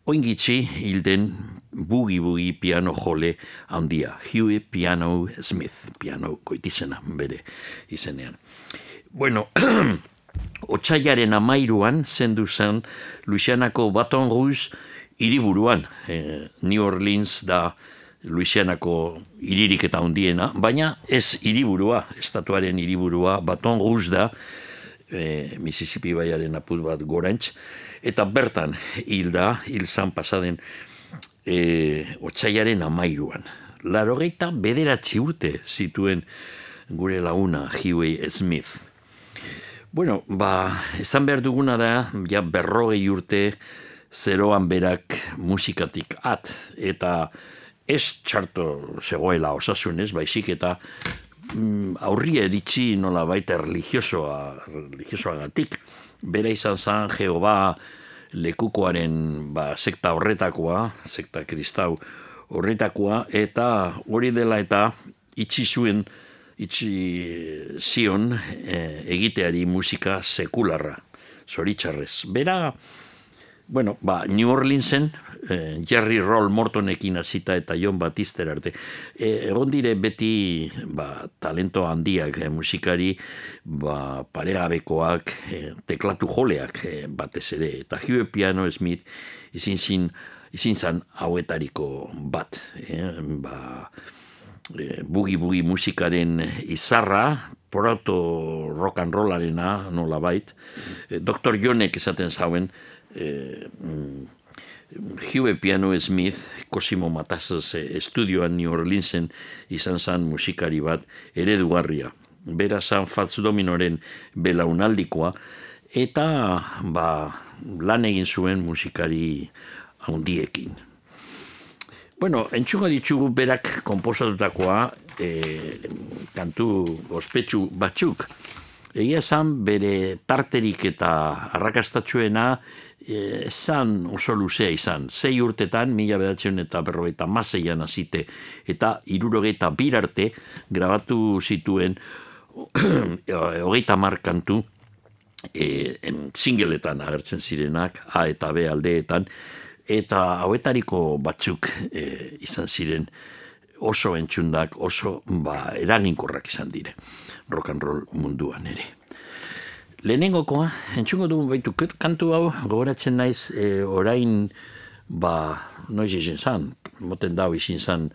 oingitxi hilden bugi-bugi piano jole handia, Huey Piano Smith, piano koitizena bere izenean. Bueno, otxaiaren amairuan zendu zen Louisianako Baton Rouge hiriburuan. E, New Orleans da Louisianako hiririk eta hundiena, baina ez hiriburua, estatuaren hiriburua Baton Rouge da, e, Mississippi baiaren aput bat gorantz, eta bertan hil da, hil zan pasaden e, otxaiaren amairuan. Larogeita bederatzi urte zituen gure laguna Huey Smith. Bueno, ba, esan behar duguna da, ja berrogei urte zeroan berak musikatik at, eta ez txarto zegoela osasunez, baizik eta mm, aurri eritzi nola baita religiosoa, religiosoagatik. Bera izan zan Jehova lekukoaren ba, sekta horretakoa, sekta kristau horretakoa, eta hori dela eta itxi zuen, itxi zion e, egiteari musika sekularra, zoritxarrez. Bera, bueno, ba, New Orleansen, Jerry Roll Mortonekin hasita eta John Batister arte. E, egon dire beti ba, talento handiak eh, musikari ba, paregabekoak, eh, teklatu joleak eh, batez ere. Eta Hugh Piano Smith izin zin, izin zan hauetariko bat. Eh, ba, bugi-bugi musikaren izarra, proto rock and rollarena nola bait. E, Dr. Jonek esaten zauen, e, mm, Hugh Piano Smith, Cosimo Matasas e, estudioan New Orleansen izan zan musikari bat eredugarria. Bera San Fats Dominoren belaunaldikoa, eta ba, lan egin zuen musikari handiekin. Bueno, entxuko ditugu berak konposatutakoa e, kantu ospetsu batzuk. Egia esan bere tarterik eta arrakastatxuena e, zan oso luzea izan. Sei urtetan, mila bedatzen eta berrogeita maseian azite, eta irurogeita birarte grabatu zituen hogeita mar kantu e, em, singleetan agertzen zirenak, A eta B aldeetan, eta hauetariko batzuk e, izan ziren oso entxundak, oso ba, eraginkorrak izan dire, rock and roll munduan ere. Lehenengokoa, entzungo dugu baitu kantu hau, gogoratzen naiz e, orain, ba, noiz izin zan, moten dau izin zan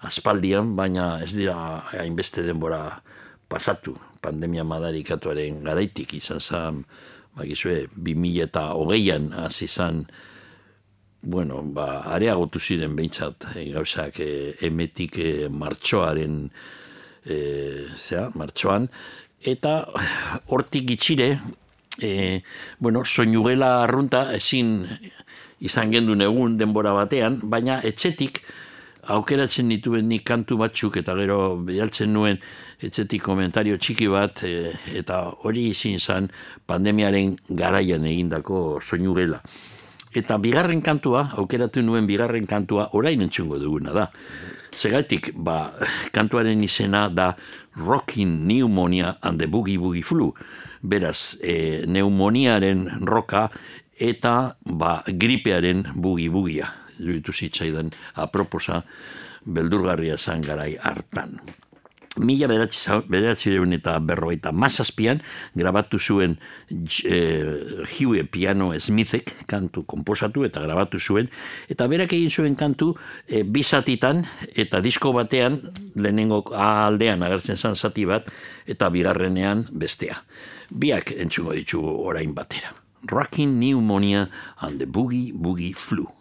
aspaldian, baina ez dira hainbeste denbora pasatu, pandemia madarikatuaren garaitik izan zan, bagizue, 2000 eta hogeian hasi zan, bueno, ba, areagotu ziren behintzat, e, gauzak e, emetik e, martxoaren, e, zera, martxoan, eta hortik gitxire, e, bueno, soinugela arrunta ezin izan gendun egun denbora batean, baina etxetik aukeratzen dituen nik kantu batzuk eta gero behaltzen nuen etxetik komentario txiki bat e, eta hori izin zan pandemiaren garaian egindako soinugela. Eta bigarren kantua, aukeratu nuen bigarren kantua, orain entzungo duguna da. Segatik, ba, kantuaren izena da Rocking Pneumonia and the Boogie Boogie Flu. Beraz, e, neumoniaren roka eta ba, gripearen bugi bugia. Iruditu zitzaidan aproposa beldurgarria zan garai hartan. Mila beratzi eta berrogeita mazazpian grabatu zuen e, Hugh Piano Smithek kantu komposatu eta grabatu zuen eta berak egin zuen kantu e, bizatitan eta disko batean lehenengo aldean agertzen zan zati bat eta bigarrenean bestea. Biak entzugo ditugu orain batera. Rocking Pneumonia and the Boogie Boogie Flu.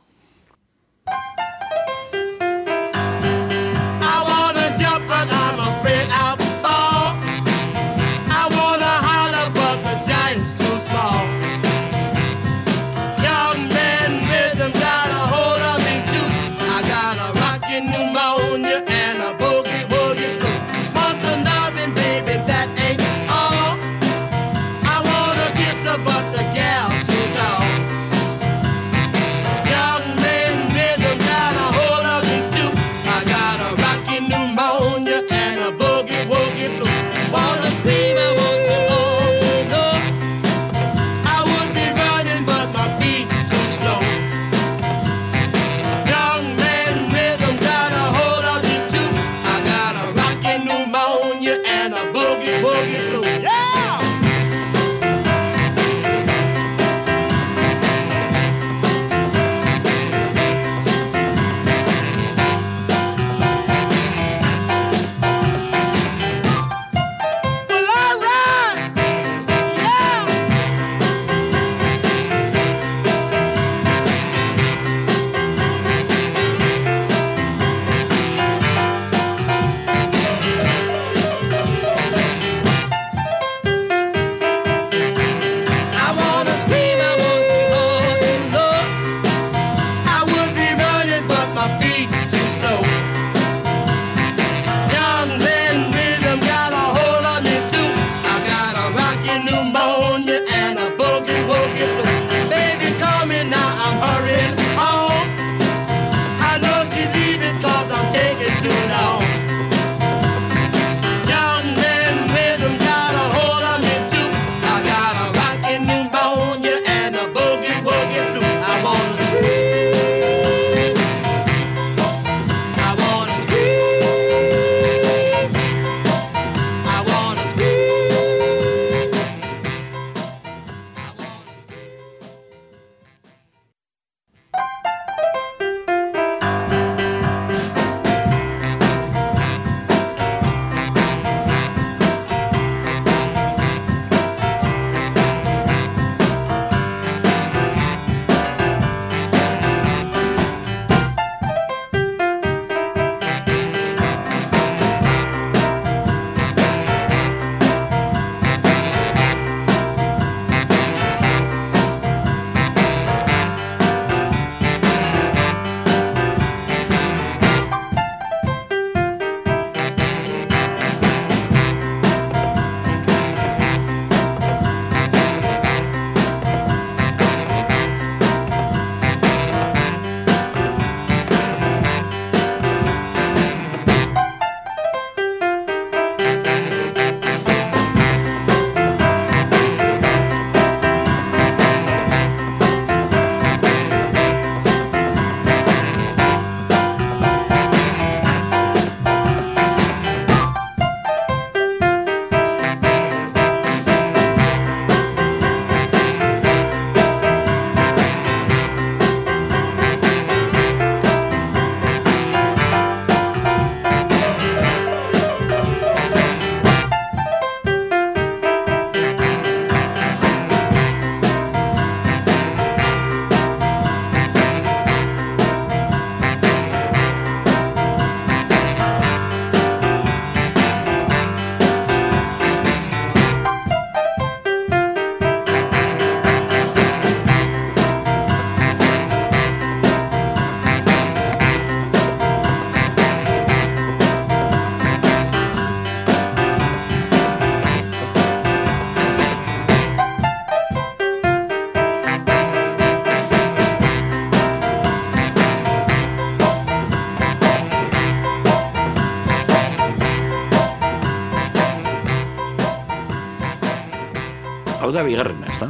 Da bigarrena, ez da?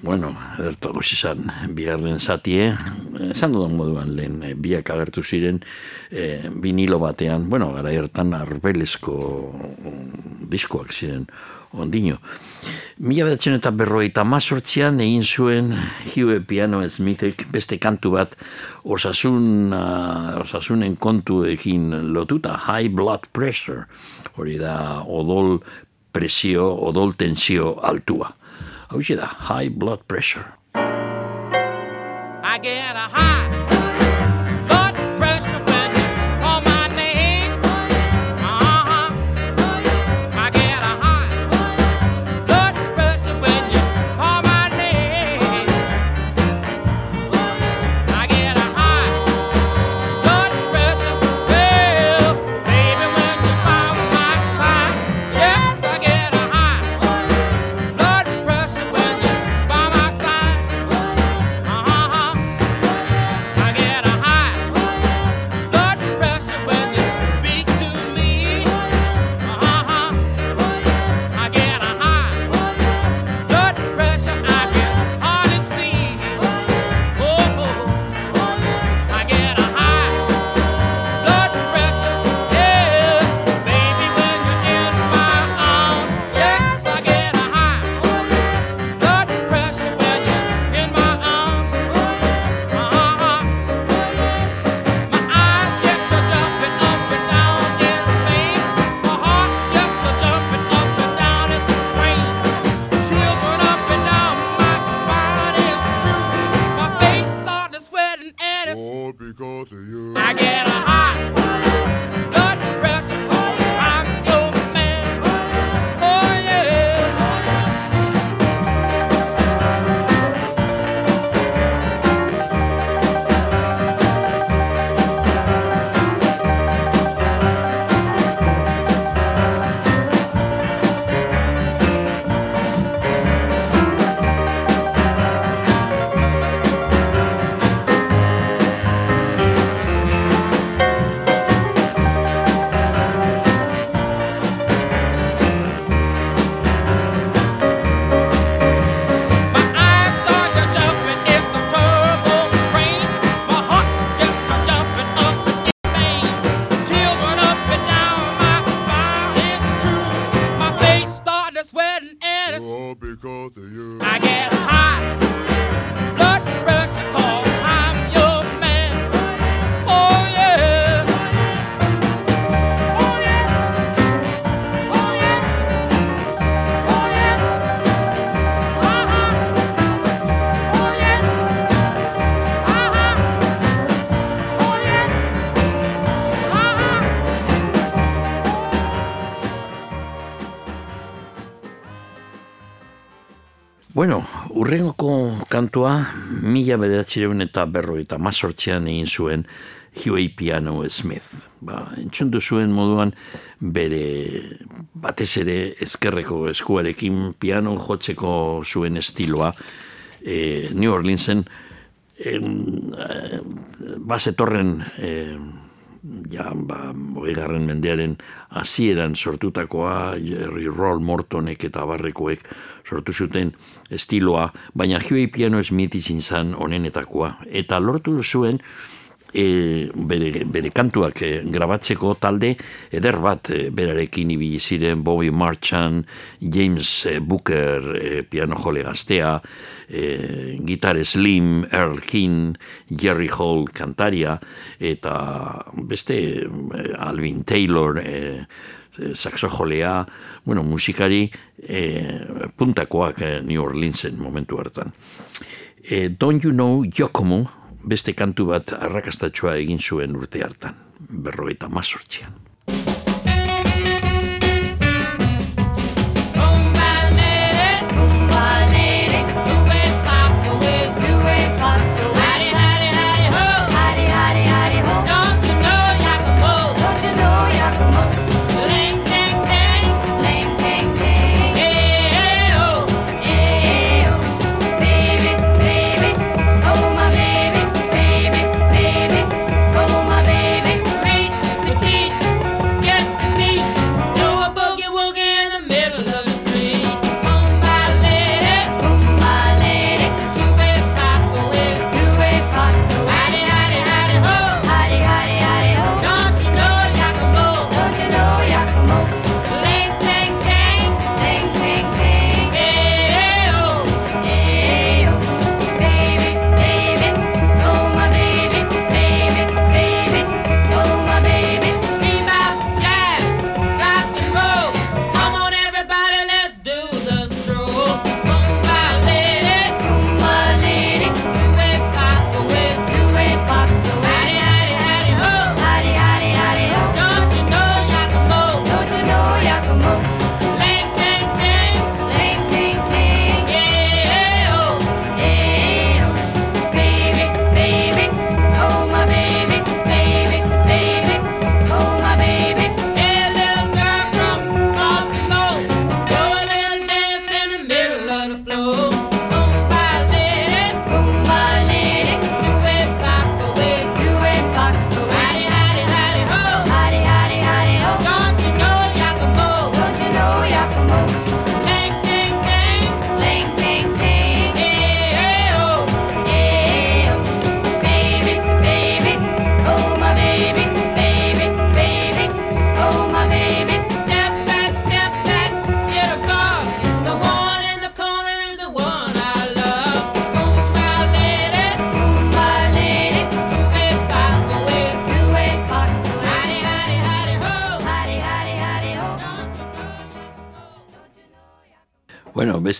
Bueno, ederto izan, bigarren zatie, esan dudan moduan lehen, eh, biak agertu ziren eh, vinilo batean, bueno, gara hartan arbelezko mm, diskoak ziren ondino. Mila bedatzen eta berroita mazortzian egin zuen Hugh Piano Smithek beste kantu bat osasun, uh, osasunen kontuekin lotuta, high blood pressure, hori da odol presio, odol tensio altua. Hau da, high blood pressure. I get a high urrengoko kantua mila bederatzireun eta berroita mazortzean egin zuen Huey Piano Smith. Ba, entzundu zuen moduan bere batez ere ezkerreko eskuarekin piano jotzeko zuen estiloa e, New Orleansen em, eh, bazetorren eh, ja, ba, hogeigarren mendearen hasieran sortutakoa, Jerry Roll Mortonek eta barrekoek sortu zuten estiloa, baina Huey Piano Smith izin zan onenetakoa. Eta lortu zuen, e, bere, bere kantuak e, grabatzeko talde eder bat e, berarekin ibili ziren Bobby Marchand, James e, Booker e, piano jole gaztea, e, gitar Slim, Earl King, Jerry Hall kantaria eta beste e, Alvin Taylor e, saxojolea, bueno, musikari e, puntakoak e, New Orleansen momentu hartan. E, Don't You Know Yokomo beste kantu bat arrakastatxoa egin zuen urte hartan, berrogeita mazortzian.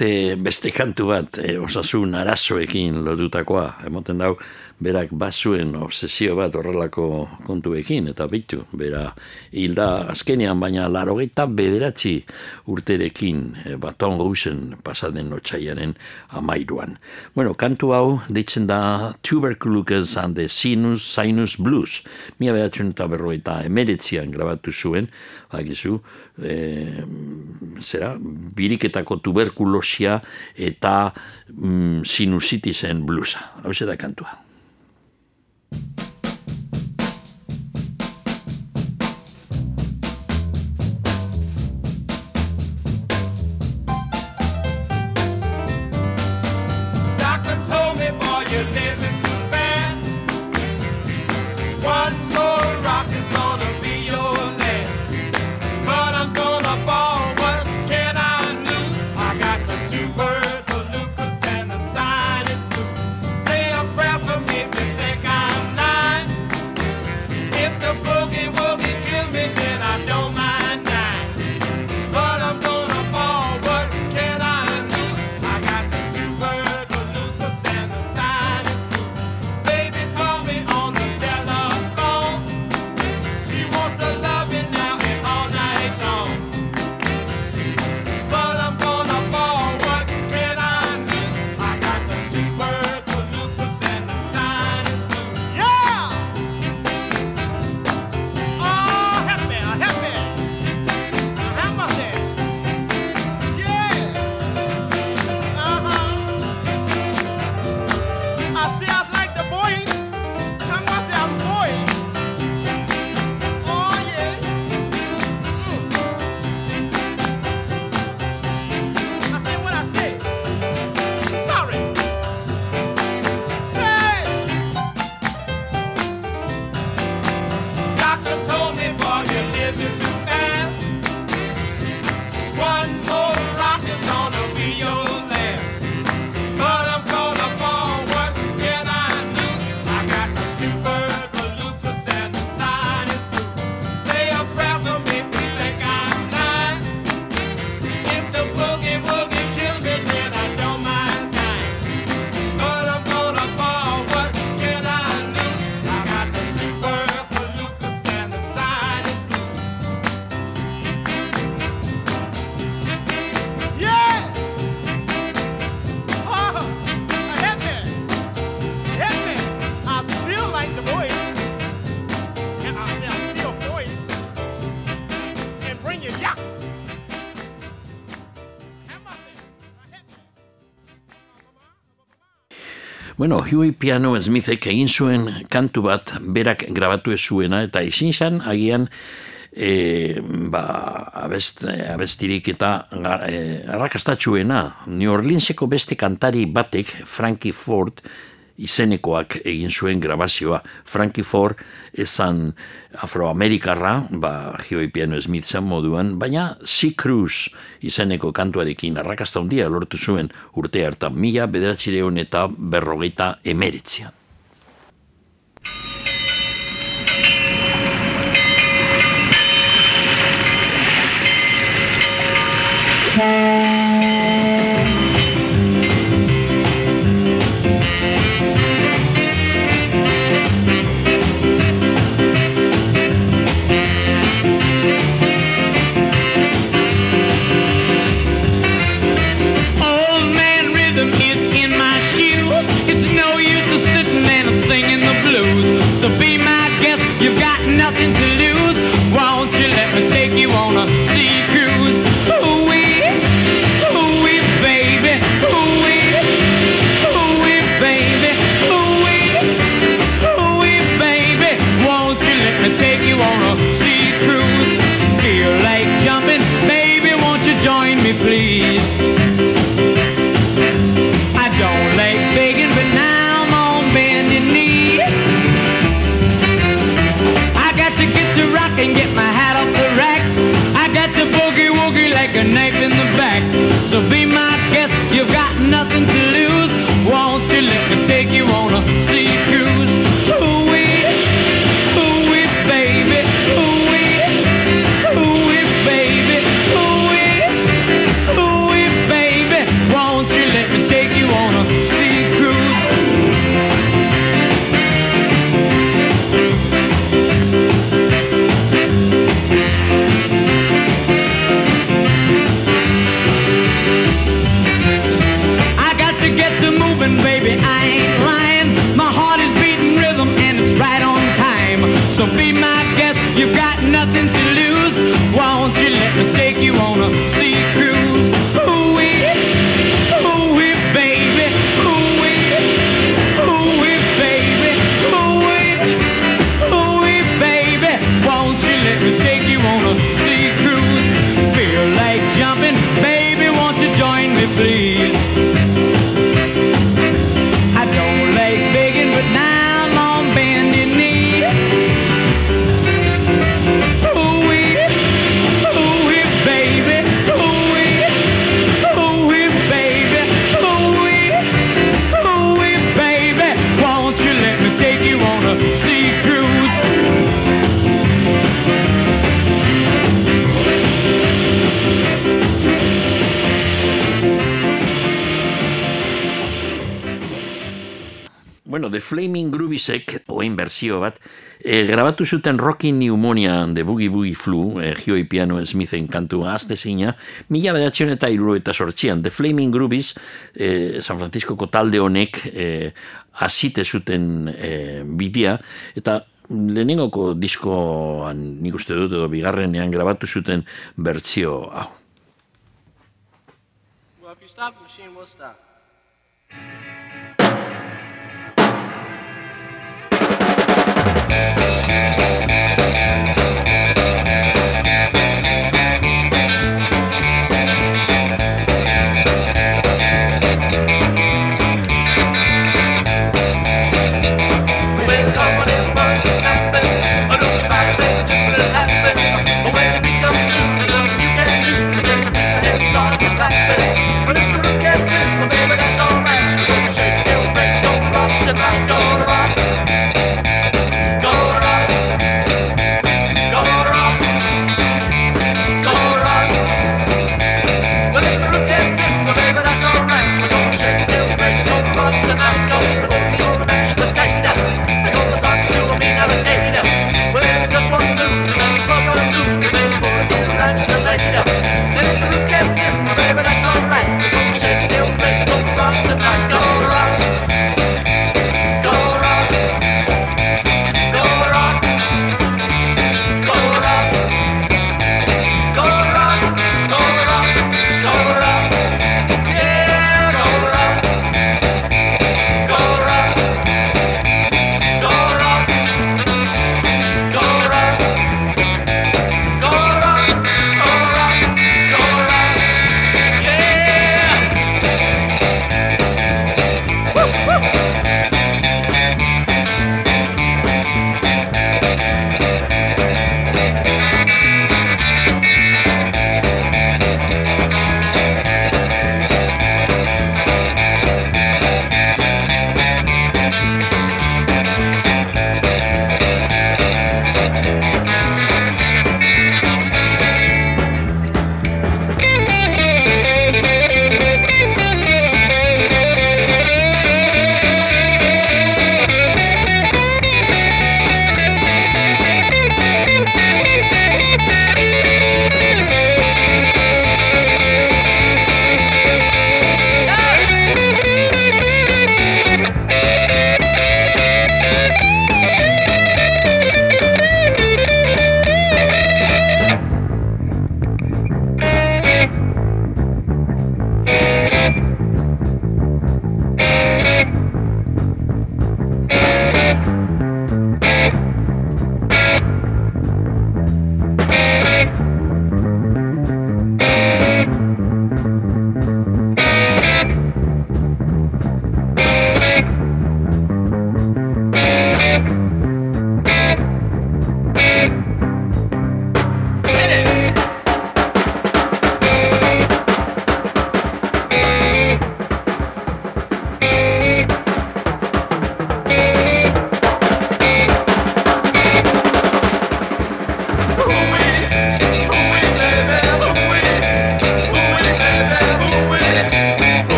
Beste, beste kantu bat, e, osasun arazoekin lotutakoa, emoten dau, berak bazuen obsesio bat horrelako kontuekin, eta bitu, bera hilda azkenean, baina larogeita bederatzi urterekin, e, baton guzen pasaden otxaiaren amairuan. Bueno, kantu hau, deitzen da Tuberculosis and the Sinus, Sinus Blues, mila behatzen eta berroita emeretzian grabatu zuen, bakizu, e, zera, biriketako tuberkulosia eta mm, sinusitisen blusa. Hau da kantua. Bye. Bueno, Huey Piano Smithek egin zuen kantu bat berak grabatu ez zuena, eta izin zan, agian, e, ba, abest, abestirik eta e, arrakastatxuena. New Orleanseko beste kantari batek, Frankie Ford, izenekoak egin zuen grabazioa. Frankie Ford esan afroamerikarra, ba, Huey Piano Smith zen moduan, baina Sea Cruise izeneko kantuarekin arrakasta handia lortu zuen urte hartan mila bederatzireun eta berrogeita emeretzian. like a knife in the back. So be my guest, you've got nothing to Flaming Groovisek, oen berzio bat, e, grabatu zuten Rocky Pneumonia de Boogie Boogie Flu, eh, e, Hioi Piano Smithen kantua azte zina, mila bedatxion eta iru eta sortzian. The Flaming Groovies, e, eh, San Franciscoko talde honek e, azite zuten e, bidia, eta lehenengoko diskoan nik uste dut edo bigarrenean grabatu zuten bertzio hau. Well, if you stop the machine, we'll stop. Bye.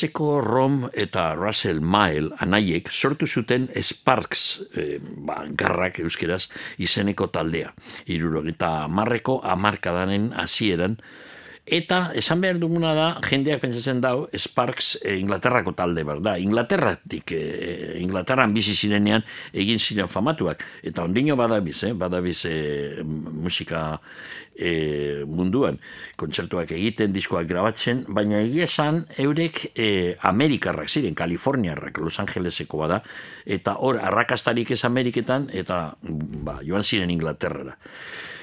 Angeleseko Rom eta Russell Mile anaiek sortu zuten Sparks, eh, ba, garrak euskeraz, izeneko taldea. Irurogeta marreko amarkadanen hasieran Eta esan behar duguna da, jendeak pentsatzen dau, Sparks eh, Inglaterrako talde behar da. Inglaterratik, eh, Inglaterran bizi zirenean egin ziren famatuak. Eta ondino badabiz, eh, badabiz eh, musika eh, munduan. Kontzertuak egiten, diskoak grabatzen, baina egia esan eurek eh, Amerikarrak ziren, Kaliforniarrak, Los Angeleseko bada, eta hor, arrakastarik ez Ameriketan, eta ba, joan ziren Inglaterrara.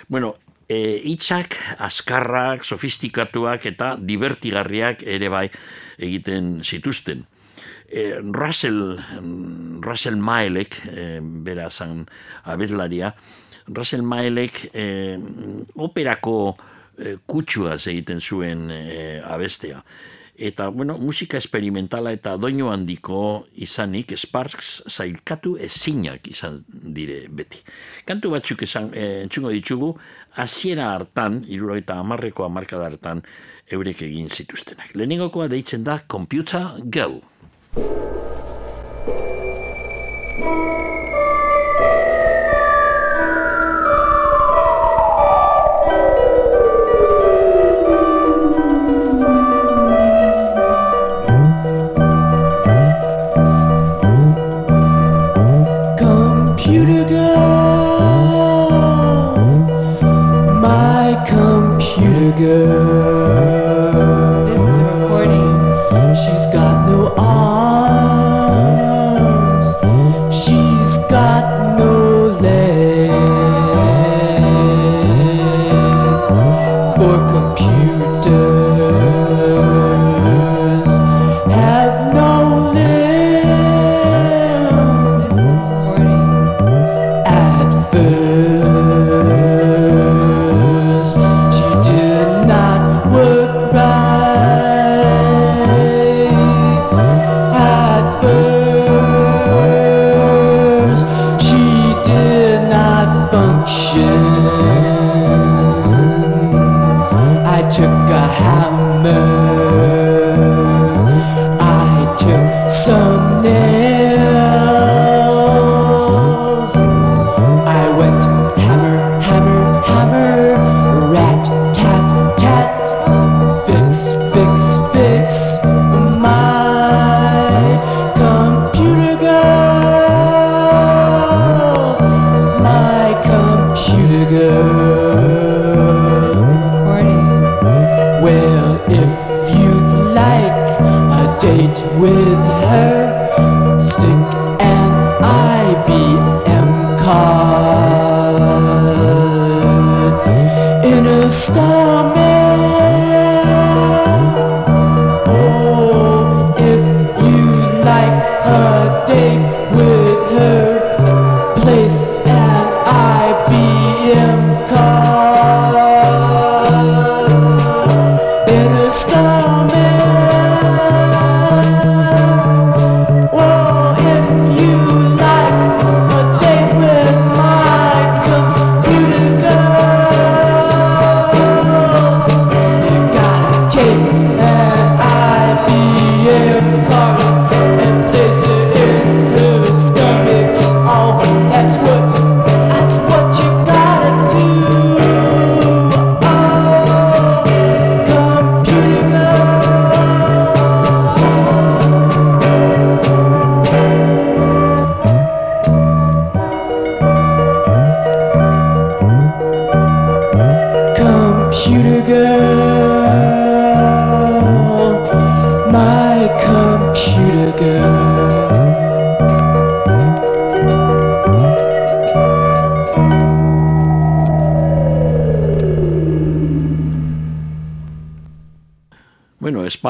Bueno, e, hitzak askarrak, sofistikatuak eta divertigarriak ere bai egiten zituzten. E, Russell, Russell Maelek, e, bera zan abetlaria, Russell Maelek e, operako e, kutsuaz egiten zuen e, abestea. Eta, bueno, musika experimentala eta doinu handiko izanik Sparks zailkatu ezinak izan dire beti. Kantu batzuk esan, e, entzungo ditugu, hasiera hartan, iruro eta amarreko amarkada hartan, eurek egin zituztenak. Lehenengokoa deitzen da Computer Girl. Computer girl.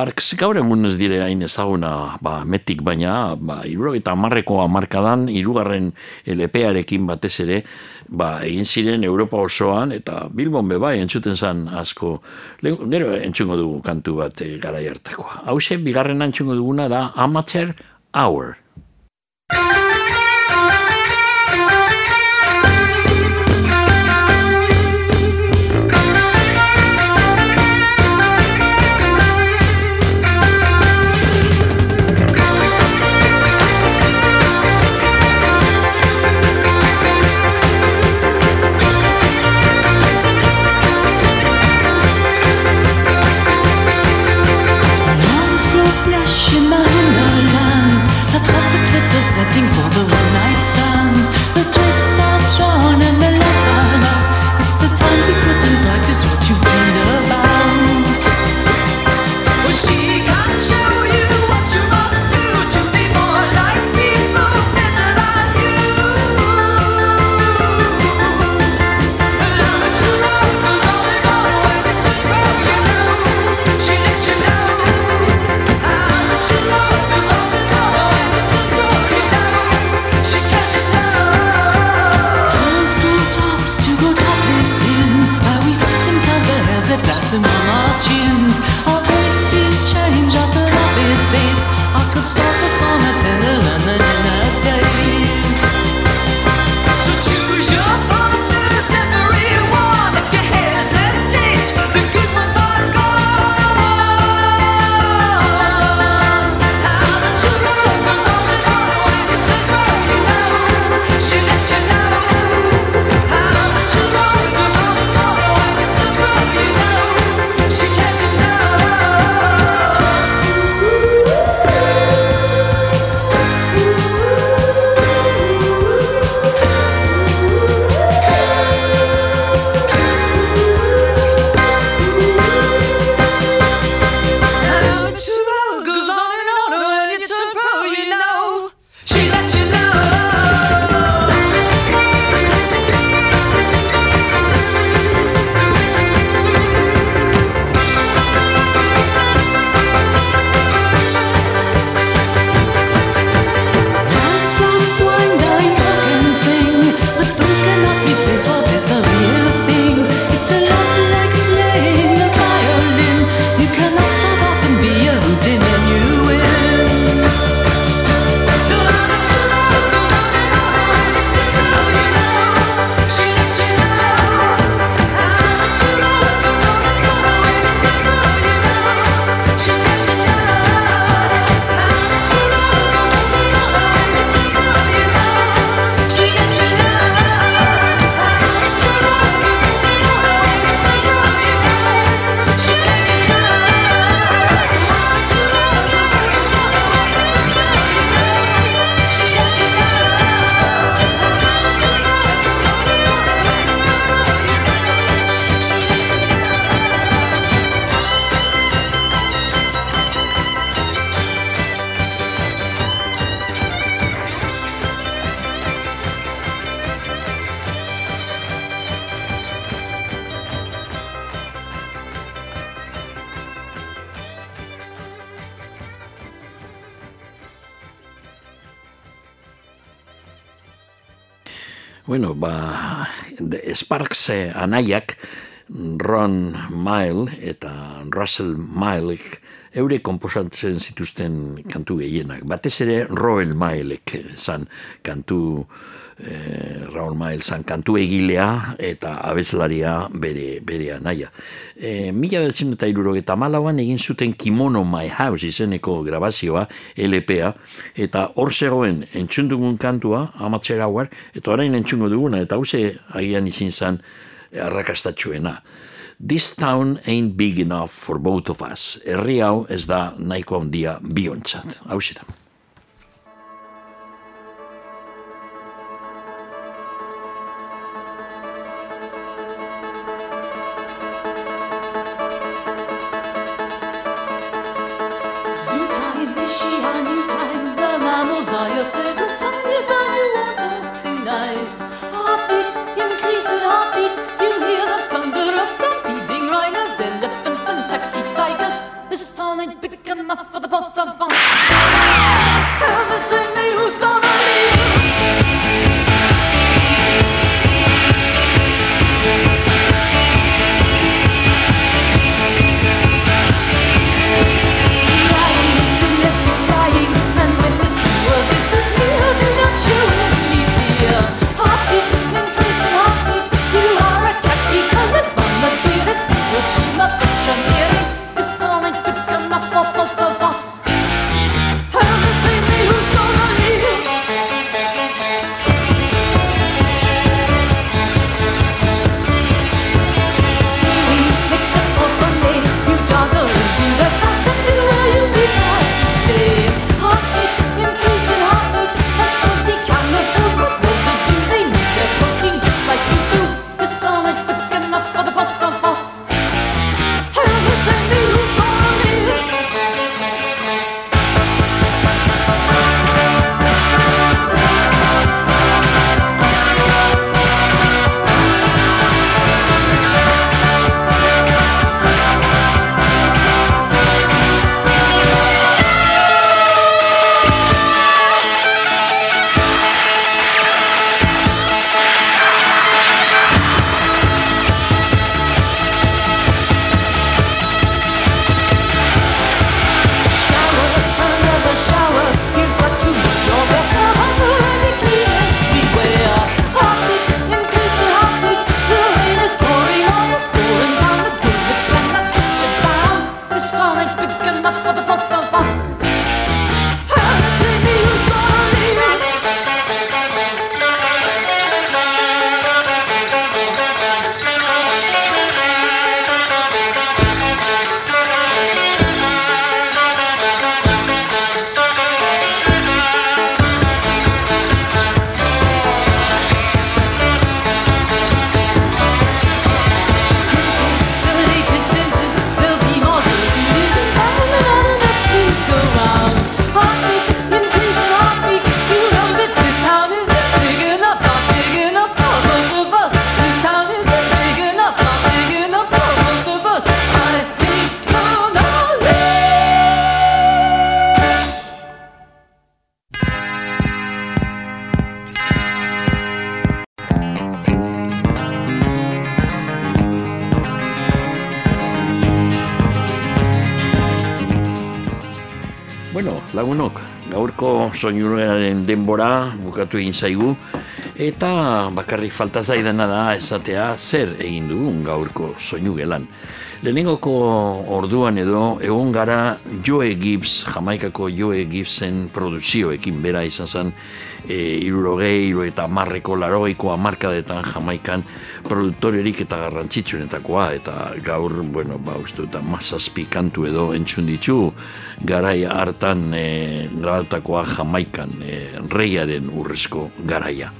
Sparks gaur egun ez dire hain ezaguna ba, metik, baina ba, iruro eta amarreko amarkadan, irugarren LP-arekin batez ere, ba, egin ziren Europa osoan, eta Bilbon be bai, entzuten zan asko, gero entzungo dugu kantu bat e, gara hartakoa. Hau bigarren entzungo duguna da Amateur Hour. Eh, anaiak, Ron Mile eta Russell Milek eure komposatzen zituzten kantu gehienak. Batez ere Roel Milek zan kantu eh, Raul Mael zan kantu egilea eta abeslaria bere, bere anaia. E, mila behatzen eta irurogeta malauan egin zuten Kimono My House izeneko grabazioa, LPA, eta hor zegoen entzundugun kantua, amatzera hauar, eta orain entzungo duguna, eta hause agian izin zan arrakastatxuena. This town ain't big enough for both of us. Herri hau ez da nahiko handia biontzat. Hau enough for the both of us. Soinuaren denbora bukatu egin zaigu, eta bakarrik falta zaidana da esatea zer egin dugun gaurko soinu gelan. Lehenengoko orduan edo egon gara Joe Gibbs, Jamaikako Joe Gibbsen produzioekin bera izan zen e, irurogei, iru eta marreko larogeiko amarkadetan Jamaikan produktorerik eta garrantzitsuenetakoa eta gaur, bueno, ba, uste eta mazazpi kantu edo entzun ditu garai hartan e, grabatakoa Jamaikan e, reiaren urrezko garaia.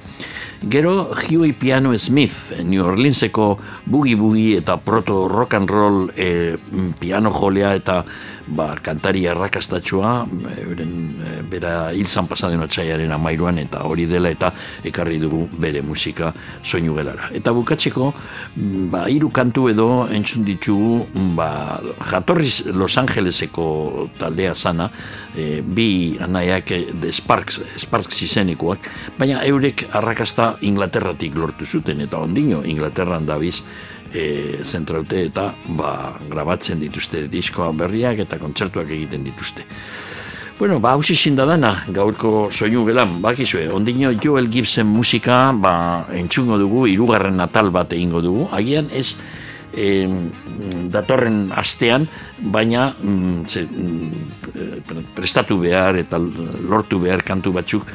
Gero Huey Piano Smith, New Orleanseko bugi-bugi eta proto rock and roll e, piano jolea eta ba, kantari arrakastatxua, euren, e, bera hilzan pasaden otxaiaren amairuan eta hori dela eta ekarri dugu bere musika soinu gelara. Eta bukatzeko, mm, ba, hiru kantu edo entzun ditugu ba, jatorriz Los Angeleseko taldea zana, e, bi anaiak de Sparks, Sparks izenikoak, baina eurek arrakasta Inglaterratik lortu zuten, eta ondino Inglaterran dabiz e, zentraute eta ba, grabatzen dituzte diskoa berriak eta kontzertuak egiten dituzte. Bueno, ba, hausi zinda dana, gaurko soinu gelan, bakizue, ondino Joel Gibson musika, ba, entzungo dugu, hirugarren natal bat egingo dugu, agian ez e, datorren astean, baina mm, ze, mm, prestatu behar eta lortu behar kantu batzuk,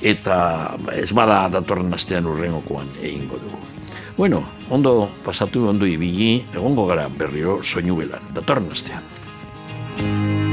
eta ba, ez bada datorren astean urrengokoan egingo dugu. Bueno, ondo pasatu, ondo ibili, egongo gara berriro soinu belan, datorren astean.